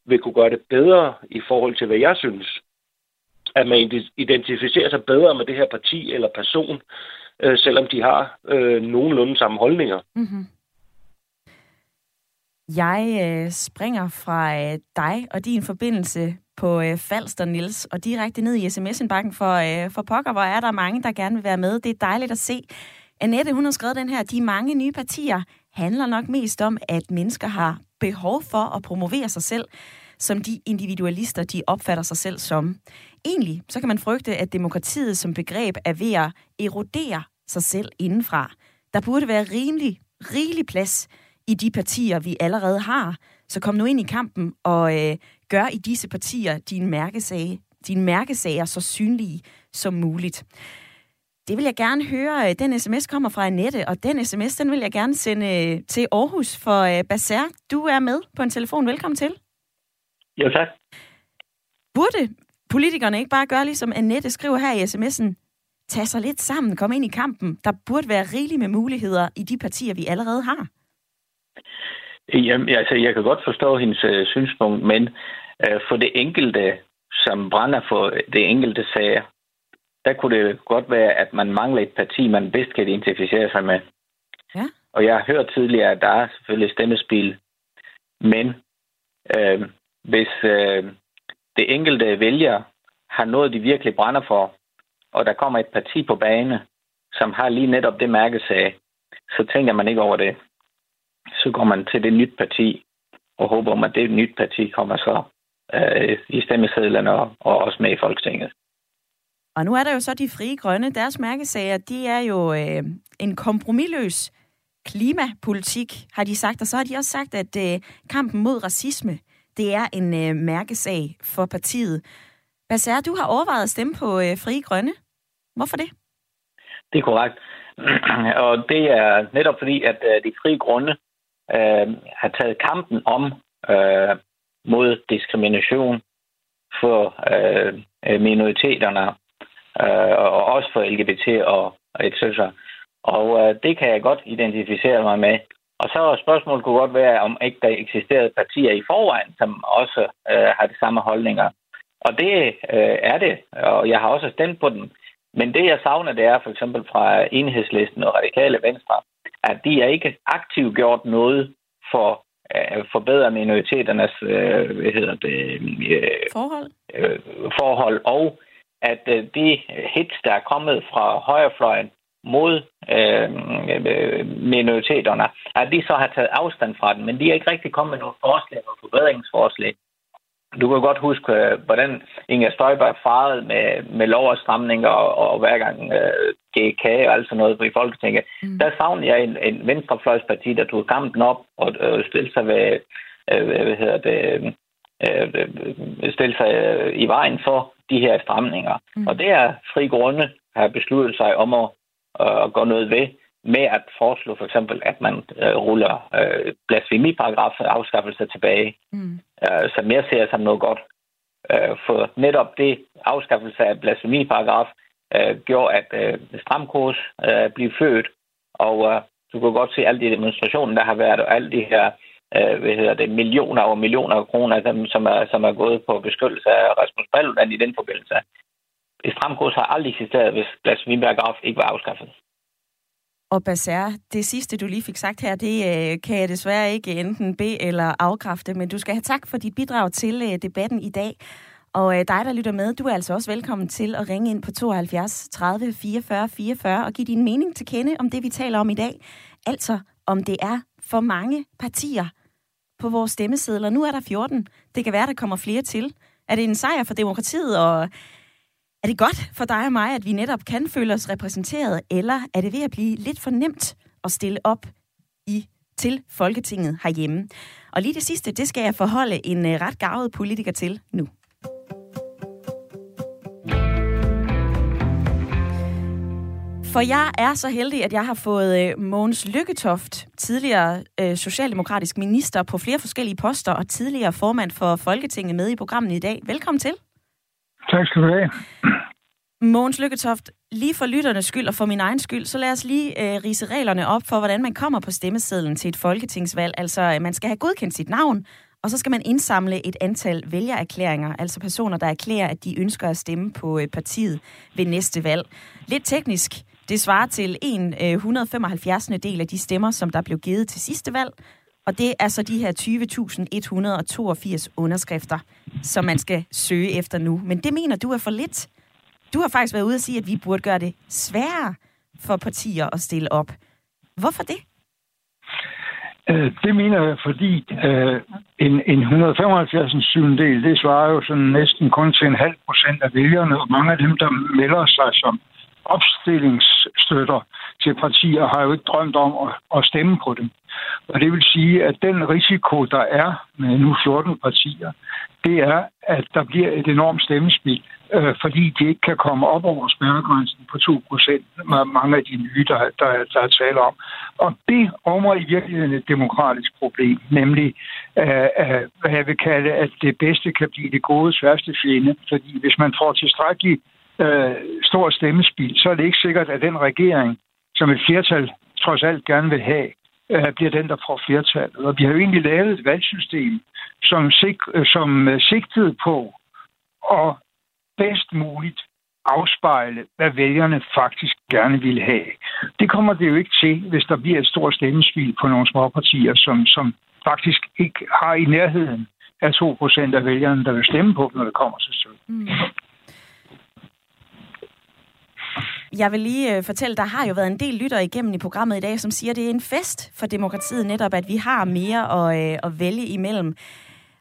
vil kunne gøre det bedre i forhold til, hvad jeg synes. At man identificerer sig bedre med det her parti eller person, øh, selvom de har øh, nogenlunde samme holdninger. Mm-hmm. Jeg øh, springer fra øh, dig og din forbindelse på øh, Falster, Nils, og direkte ned i sms-indbakken for, øh, for pokker, hvor er der mange, der gerne vil være med. Det er dejligt at se. Annette, hun har skrevet den her, de mange nye partier handler nok mest om, at mennesker har behov for at promovere sig selv, som de individualister, de opfatter sig selv som. Egentlig, så kan man frygte, at demokratiet som begreb er ved at erodere sig selv indenfra. Der burde være rimelig, rigelig plads i de partier, vi allerede har. Så kom nu ind i kampen og øh, gør i disse partier din mærkesag, dine mærkesager så synlige som muligt. Det vil jeg gerne høre. Den sms kommer fra Annette, og den sms den vil jeg gerne sende øh, til Aarhus for øh, Baser. Du er med på en telefon. Velkommen til. Jo, tak. Burde politikerne ikke bare gøre, ligesom Annette skriver her i sms'en, tage sig lidt sammen, komme ind i kampen. Der burde være rigeligt med muligheder i de partier, vi allerede har. Jamen, altså, jeg kan godt forstå hendes øh, synspunkt, men øh, for det enkelte, som brænder for det enkelte sager, der kunne det godt være, at man mangler et parti, man bedst kan identificere sig med. Ja. Og jeg har hørt tidligere, at der er selvfølgelig stemmespil, men øh, hvis øh, det enkelte vælger har noget, de virkelig brænder for, og der kommer et parti på bane, som har lige netop det mærkesag, så tænker man ikke over det så går man til det nyt parti og håber om, at det nyt parti kommer så øh, i stemmesedlerne og, og også med i Folketinget. Og nu er der jo så de frie grønne. Deres mærkesager, de er jo øh, en kompromilløs klimapolitik, har de sagt. Og så har de også sagt, at øh, kampen mod racisme, det er en øh, mærkesag for partiet. Basser, du har overvejet at stemme på øh, frie grønne. Hvorfor det? Det er korrekt. *clears throat* og det er netop fordi, at øh, de frie grønne øh, har taget kampen om øh, mod diskrimination for øh, øh minoriteterne, øh, og også for LGBT og, og etc. Og øh, det kan jeg godt identificere mig med. Og så spørgsmålet kunne godt være, om ikke der eksisterede partier i forvejen, som også øh, har de samme holdninger. Og det øh, er det, og jeg har også stemt på dem. Men det, jeg savner, det er for eksempel fra enhedslisten og radikale venstre, at de har ikke aktivt gjort noget for at forbedre minoriteternes øh, hvad hedder det, øh, forhold. Øh, forhold, og at øh, de hits, der er kommet fra højrefløjen mod øh, minoriteterne, at de så har taget afstand fra den, men de er ikke rigtig kommet med nogle forslag og forbedringsforslag. Du kan godt huske, øh, hvordan Inger Støjberg farede med, med lovopstramninger og, og hver gang øh, GK og alt sådan noget i Folketinget. Mm. Der savner jeg en, en venstrefløjsparti, der tog kampen op og øh, stille sig ved, øh, hvad hedder det, øh, øh stille sig øh, i vejen for de her stramninger. Mm. Og det er fri grunde har besluttet sig om at, øh, at gå noget ved med at foreslå for eksempel, at man øh, ruller øh, blasfemiparagraf afskaffelse tilbage, mm. øh, som jeg ser som noget godt. Øh, for netop det afskaffelse af blasfemiparagraf øh, gjorde, at øh, stramkurs øh, blev født, og øh, du kan godt se alle de demonstrationer, der har været, og alle de her øh, Øh, hvad hedder det, millioner og millioner af kroner, som, som, er, som er gået på beskyttelse af Rasmus Paludan i den forbindelse. Stramkurs har aldrig eksisteret, hvis blasfemiparagraf ikke var afskaffet. Og Baser, det sidste, du lige fik sagt her, det øh, kan jeg desværre ikke enten bede eller afkræfte, men du skal have tak for dit bidrag til øh, debatten i dag. Og øh, dig, der lytter med, du er altså også velkommen til at ringe ind på 72 30 44 44 og give din mening til kende om det, vi taler om i dag. Altså, om det er for mange partier på vores stemmesedler. Nu er der 14. Det kan være, der kommer flere til. Er det en sejr for demokratiet, og er det godt for dig og mig, at vi netop kan føle os repræsenteret, eller er det ved at blive lidt for nemt at stille op i til Folketinget herhjemme. Og lige det sidste, det skal jeg forholde en øh, ret gavet politiker til nu. For jeg er så heldig, at jeg har fået øh, Mogens Lykketoft, tidligere øh, socialdemokratisk minister på flere forskellige poster og tidligere formand for Folketinget med i programmet i dag. Velkommen til. Tak skal du have. Mogens Lykketoft, lige for lytternes skyld og for min egen skyld, så lad os lige øh, rise reglerne op for, hvordan man kommer på stemmesedlen til et folketingsvalg. Altså, man skal have godkendt sit navn, og så skal man indsamle et antal vælgererklæringer, altså personer, der erklærer, at de ønsker at stemme på øh, partiet ved næste valg. Lidt teknisk, det svarer til en øh, 175. del af de stemmer, som der blev givet til sidste valg. Og det er så de her 20.182 underskrifter, som man skal søge efter nu. Men det mener du er for lidt. Du har faktisk været ude og sige, at vi burde gøre det sværere for partier at stille op. Hvorfor det? Øh, det mener jeg, fordi øh, en, en 175. del, det svarer jo sådan næsten kun til en halv procent af vælgerne, og mange af dem, der melder sig som opstillingsstøtter til partier, har jo ikke drømt om at, at stemme på dem. Og det vil sige, at den risiko, der er med nu 14 partier, det er, at der bliver et enormt stemmespil, øh, fordi de ikke kan komme op over spærregrænsen på 2 procent, mange af de nye, der, der, der er tale om. Og det rummer i virkeligheden et demokratisk problem, nemlig øh, øh, hvad jeg vil kalde, at det bedste kan blive det gode sværste fjende, fordi hvis man får tilstrækkeligt øh, stor stemmespil, så er det ikke sikkert, at den regering, som et flertal trods alt gerne vil have, øh, bliver den, der får flertal. Og vi har jo egentlig lavet et valgsystem, som, sig- øh, som øh, sigtede på at bedst muligt afspejle, hvad vælgerne faktisk gerne vil have. Det kommer det jo ikke til, hvis der bliver et stort stemmespil på nogle små partier, som, som faktisk ikke har i nærheden af 2 procent af vælgerne, der vil stemme på, når det kommer til stykket. Mm. Jeg vil lige øh, fortælle, der har jo været en del lytter igennem i programmet i dag, som siger, at det er en fest for demokratiet netop, at vi har mere at, øh, at vælge imellem.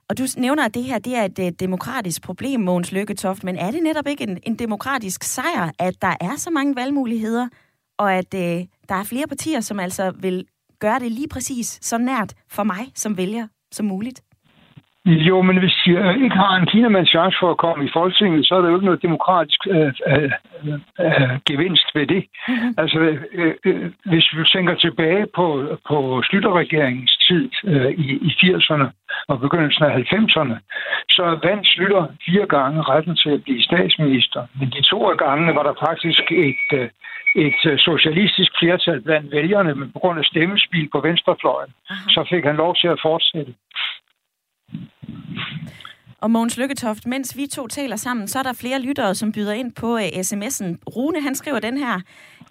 Og du nævner, at det her det er et øh, demokratisk problem, Mogens Lykketoft, men er det netop ikke en, en demokratisk sejr, at der er så mange valgmuligheder, og at øh, der er flere partier, som altså vil gøre det lige præcis så nært for mig som vælger som muligt? Jo, men hvis jeg ikke har en kinamand chance for at komme i Folketinget, så er der jo ikke noget demokratisk øh, øh, øh, gevinst ved det. Mm-hmm. Altså, øh, øh, hvis vi tænker tilbage på, på Slytterregeringens tid øh, i, i 80'erne og begyndelsen af 90'erne, så vandt Slytter fire gange retten til at blive statsminister. Men de to af gangene var der faktisk et, øh, et øh, socialistisk flertal blandt vælgerne, men på grund af stemmespil på venstrefløjen, så fik han lov til at fortsætte. Og Mogens Lykketoft, mens vi to taler sammen, så er der flere lyttere, som byder ind på uh, sms'en. Rune, han skriver den her.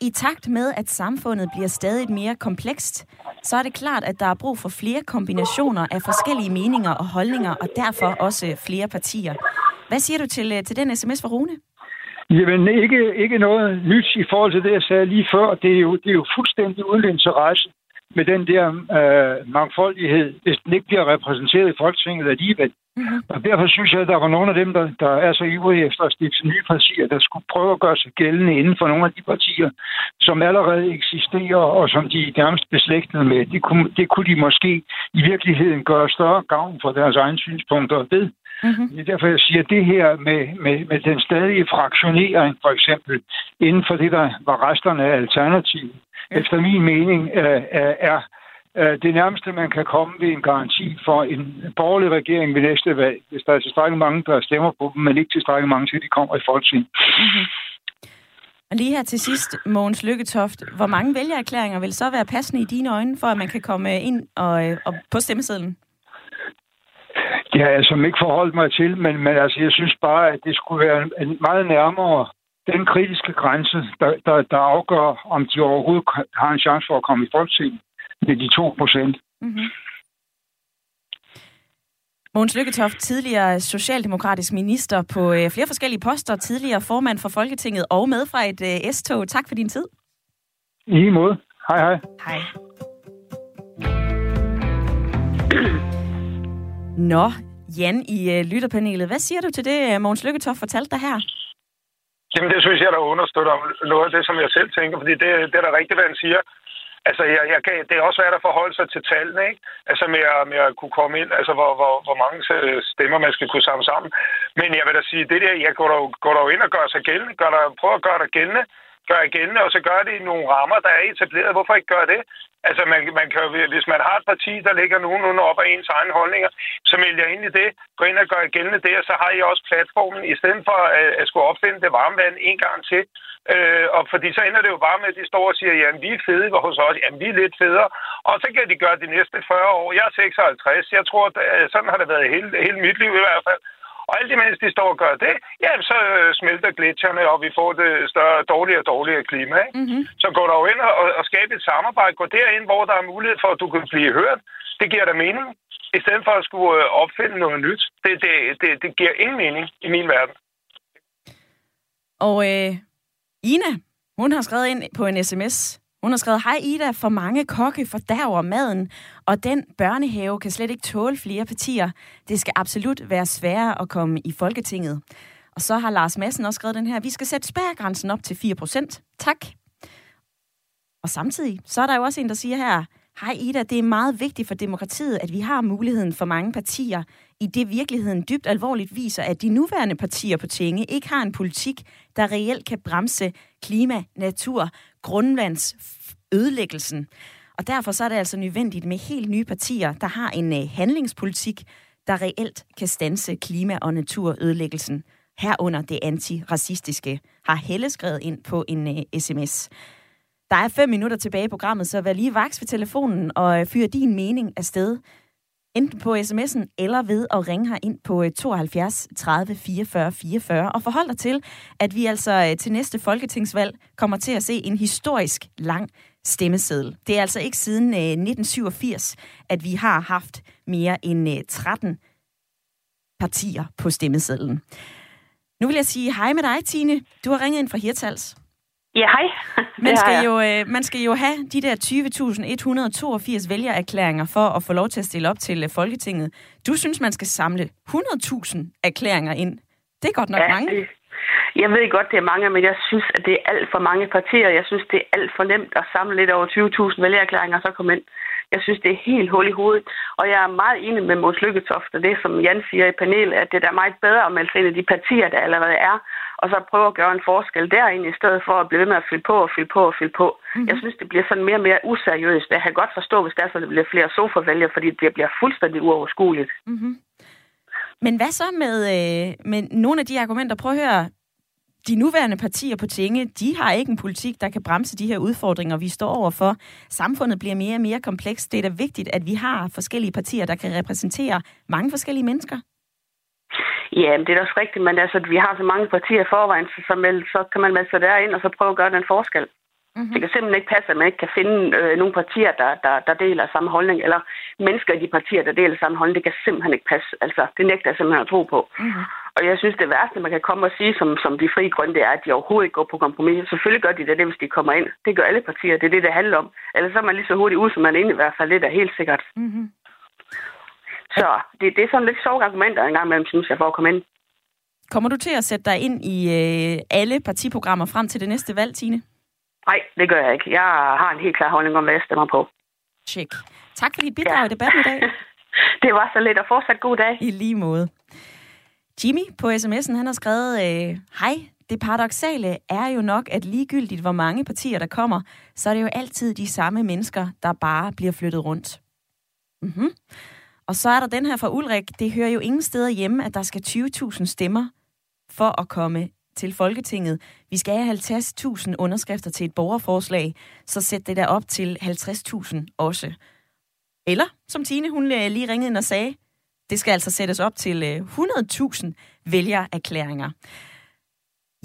I takt med, at samfundet bliver stadig mere komplekst, så er det klart, at der er brug for flere kombinationer af forskellige meninger og holdninger, og derfor også flere partier. Hvad siger du til, uh, til den sms fra Rune? Jamen, ikke, ikke noget nyt i forhold til det, jeg sagde lige før. Det er jo, det er jo fuldstændig uden interesse med den der øh, mangfoldighed, hvis den ikke bliver repræsenteret i Folketinget alligevel. Mm-hmm. Og derfor synes jeg, at der var nogle af dem, der, der er så ivrige efter at stifte nye partier, der skulle prøve at gøre sig gældende inden for nogle af de partier, som allerede eksisterer, og som de er nærmest beslægtede med. Det kunne, det kunne de måske i virkeligheden gøre større gavn for deres egne synspunkter ved. Mm-hmm. Det er derfor, jeg siger, at det her med, med, med den stadige fraktionering, for eksempel, inden for det, der var resterne af alternativet, efter min mening øh, er øh, det nærmeste, man kan komme ved en garanti for en borgerlig regering ved næste valg, hvis der er tilstrækkeligt mange, der stemmer på dem, men ikke tilstrækkeligt mange til, de kommer i folketing. Mm-hmm. Og lige her til sidst, Mogens Lykketoft, hvor mange vælgererklæringer vil så være passende i dine øjne, for at man kan komme ind og, øh, og på stemmesedlen? Det har jeg som ikke forholdt mig til, men, men altså, jeg synes bare, at det skulle være en meget nærmere den kritiske grænse, der, der, der afgør, om de overhovedet har en chance for at komme i folketing med de 2 procent. Mm-hmm. Mogens Lykketoft, tidligere socialdemokratisk minister på øh, flere forskellige poster, tidligere formand for Folketinget og med fra et øh, S-tog. Tak for din tid. I lige måde. Hej hej. Hej. Nå, Jan i øh, lytterpanelet. Hvad siger du til det, Mogens Lykketoft fortalte dig her? Jamen, det synes jeg, der understøtter noget af det, som jeg selv tænker, fordi det, det er da rigtigt, hvad han siger. Altså, jeg, jeg kan, det er også svært at forholde sig til tallene, ikke? Altså, med at, med at kunne komme ind, altså, hvor, hvor, hvor mange øh, stemmer man skal kunne samle sammen. Men jeg vil da sige, det der, jeg går der, går der ind og gør sig gældende, gør der, prøver at gøre dig gældende, gør gældende, og så gør det i nogle rammer, der er etableret. Hvorfor ikke gøre det? Altså, man, man kan, hvis man har et parti, der ligger nogenlunde op af ens egne holdninger, så melder jeg ind i det, gå ind og gør gældende det, og så har I også platformen, i stedet for at, at skulle opfinde det varme vand en gang til. Øh, og fordi så ender det jo bare med, at de står og siger, jamen vi er fede hos os, jamen vi er lidt federe. Og så kan de gøre de næste 40 år. Jeg er 56, jeg tror, at øh, sådan har det været hele, hele mit liv i hvert fald. Og alt imens de står og gør det, jamen så øh, smelter gletsjerne, og vi får det større, dårligere og dårligere klima. Ikke? Mm-hmm. Så går der jo ind og, og skabe et samarbejde. Gå derind, hvor der er mulighed for, at du kan blive hørt. Det giver dig mening. I stedet for at skulle øh, opfinde noget nyt. Det, det, det, det giver ingen mening i min verden. Og øh, Ina, hun har skrevet ind på en sms. Hun har skrevet, hej Ida, for mange kokke fordærver maden, og den børnehave kan slet ikke tåle flere partier. Det skal absolut være sværere at komme i Folketinget. Og så har Lars Madsen også skrevet den her, vi skal sætte spærgrænsen op til 4%. Tak. Og samtidig, så er der jo også en, der siger her, Hej Ida, det er meget vigtigt for demokratiet, at vi har muligheden for mange partier, i det virkeligheden dybt alvorligt viser, at de nuværende partier på tinge ikke har en politik, der reelt kan bremse klima, natur, grundvands ødelæggelsen. Og derfor så er det altså nødvendigt med helt nye partier, der har en øh, handlingspolitik, der reelt kan stanse klima- og naturødelæggelsen. Herunder det antiracistiske, har Helle skrevet ind på en øh, uh, sms. Der er fem minutter tilbage i programmet, så vær lige vaks ved telefonen og øh, fyr din mening afsted. Enten på sms'en eller ved at ringe her ind på 72 30 44 44 og forhold dig til, at vi altså øh, til næste folketingsvalg kommer til at se en historisk lang stemmeseddel. Det er altså ikke siden øh, 1987, at vi har haft mere end 13 partier på stemmesedlen. Nu vil jeg sige hej med dig, Tine. Du har ringet ind fra Hirtals. Ja, hej. *laughs* Man skal, jo, øh, man skal jo have de der 20.182 vælgererklæringer for at få lov til at stille op til øh, Folketinget. Du synes, man skal samle 100.000 erklæringer ind. Det er godt nok ja, mange. Det, jeg ved godt, det er mange, men jeg synes, at det er alt for mange partier. Jeg synes, det er alt for nemt at samle lidt over 20.000 vælgererklæringer og så komme ind. Jeg synes, det er helt hul i hovedet. Og jeg er meget enig med Mås Lykketoft, og det, som Jan siger i panelet, at det er meget bedre at melde sig ind i de partier, der allerede er, og så prøve at gøre en forskel derinde, i stedet for at blive ved med at fylde på og fylde på og fylde på. Mm-hmm. Jeg synes, det bliver sådan mere og mere useriøst. Jeg kan godt forstå, hvis der er så, det bliver flere sofavælgere, fordi det bliver fuldstændig uoverskueligt. Mm-hmm. Men hvad så med, øh, med nogle af de argumenter? Prøv at høre, de nuværende partier på tinge, de har ikke en politik, der kan bremse de her udfordringer, vi står overfor. Samfundet bliver mere og mere komplekst. Det er da vigtigt, at vi har forskellige partier, der kan repræsentere mange forskellige mennesker. Ja, det er da også rigtigt, men altså, vi har så mange partier i forvejen, så, så, så kan man melde sig derind og så prøve at gøre den forskel. Mm-hmm. Det kan simpelthen ikke passe, at man ikke kan finde øh, nogle partier, der, der, der deler samme holdning, eller mennesker i de partier, der deler samme holdning. Det kan simpelthen ikke passe. Altså, det nægter jeg simpelthen at tro på. Mm-hmm. Og jeg synes, det værste, man kan komme og sige, som, som de frie grønne, det er, at de overhovedet ikke går på kompromis. Selvfølgelig gør de det, hvis de kommer ind. Det gør alle partier. Det er det, det handler om. Ellers så er man lige så hurtigt ud, som man egentlig i hvert fald lidt er helt sikkert. Mm-hmm. Så det, det er sådan lidt sjove argumenter engang mellem, synes jeg, for at komme ind. Kommer du til at sætte dig ind i øh, alle partiprogrammer frem til det næste valg, Tine? Nej, det gør jeg ikke. Jeg har en helt klar holdning om, hvad jeg stemmer på. Check. Tak for dit bidrag ja. i debatten i dag. *laughs* det var så lidt, og fortsat god dag. I lige måde. Jimmy på sms'en, han har skrevet, øh, hej, det paradoxale er jo nok, at ligegyldigt hvor mange partier der kommer, så er det jo altid de samme mennesker, der bare bliver flyttet rundt. Mm-hmm. Og så er der den her fra Ulrik. Det hører jo ingen steder hjemme, at der skal 20.000 stemmer for at komme til Folketinget. Vi skal have 50.000 underskrifter til et borgerforslag, så sæt det der op til 50.000 også. Eller, som Tine hun øh, lige ringede ind og sagde, det skal altså sættes op til øh, 100.000 vælgererklæringer.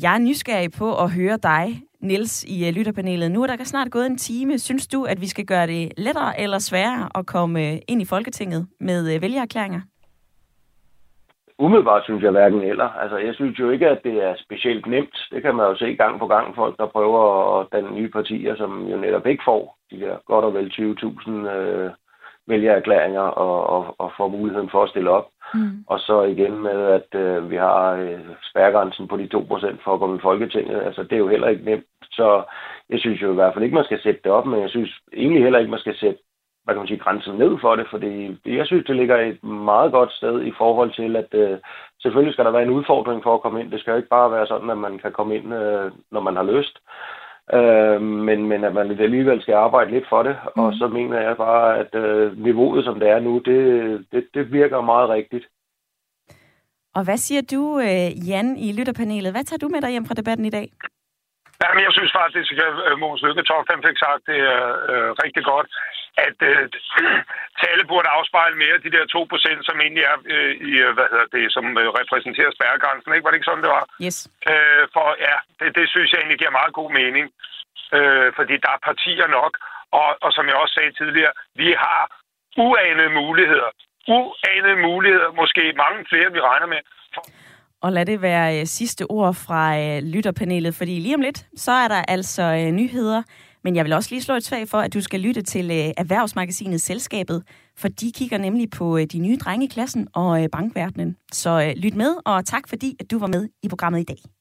Jeg er nysgerrig på at høre dig, Niels, i øh, lytterpanelet. Nu er der snart gået en time. Synes du, at vi skal gøre det lettere eller sværere at komme øh, ind i Folketinget med øh, vælgererklæringer? Umiddelbart synes jeg hverken eller. Altså, jeg synes jo ikke, at det er specielt nemt. Det kan man jo se gang på gang. Folk, der prøver at danne nye partier, som jo netop ikke får de der godt og vel 20.000 øh, vælgererklæringer og, og, og får muligheden for at stille op. Mm. Og så igen med, at øh, vi har øh, spærgrænsen på de 2% for at komme i Folketinget. Altså, det er jo heller ikke nemt Så jeg synes jo i hvert fald ikke, man skal sætte det op, men jeg synes egentlig heller ikke, man skal sætte hvad kan man sige, grænsen ned for det, fordi jeg synes, det ligger et meget godt sted i forhold til, at øh, selvfølgelig skal der være en udfordring for at komme ind. Det skal jo ikke bare være sådan, at man kan komme ind, øh, når man har lyst. Øh, men, men at man alligevel skal arbejde lidt for det, mm. og så mener jeg bare, at øh, niveauet, som det er nu, det, det, det virker meget rigtigt. Og hvad siger du, øh, Jan, i lytterpanelet? Hvad tager du med dig hjem fra debatten i dag? Jamen, jeg synes faktisk, at øh, Måns Lykketoft fik sagt det er øh, rigtig godt, at øh, *clears throat* tallet burde afspejle mere de der 2%, som egentlig er øh, i, øh, hvad hedder det, som øh, repræsenterer spærregrænsen, ikke? Var det ikke sådan, det var? Yes. Øh, for ja, det, det synes jeg egentlig giver meget god mening, øh, fordi der er partier nok, og, og som jeg også sagde tidligere, vi har uanede muligheder. Uanede muligheder, måske mange flere, vi regner med, og lad det være øh, sidste ord fra lytterpanelet, fordi lige om lidt, så er der altså nyheder. Men jeg vil også lige slå et svag for, at du skal lytte til øh, Erhvervsmagasinet Selskabet, for de kigger nemlig på øh, de nye drenge i klassen og øh, bankverdenen. Så lyt med, og tak fordi, at du var med i programmet i dag.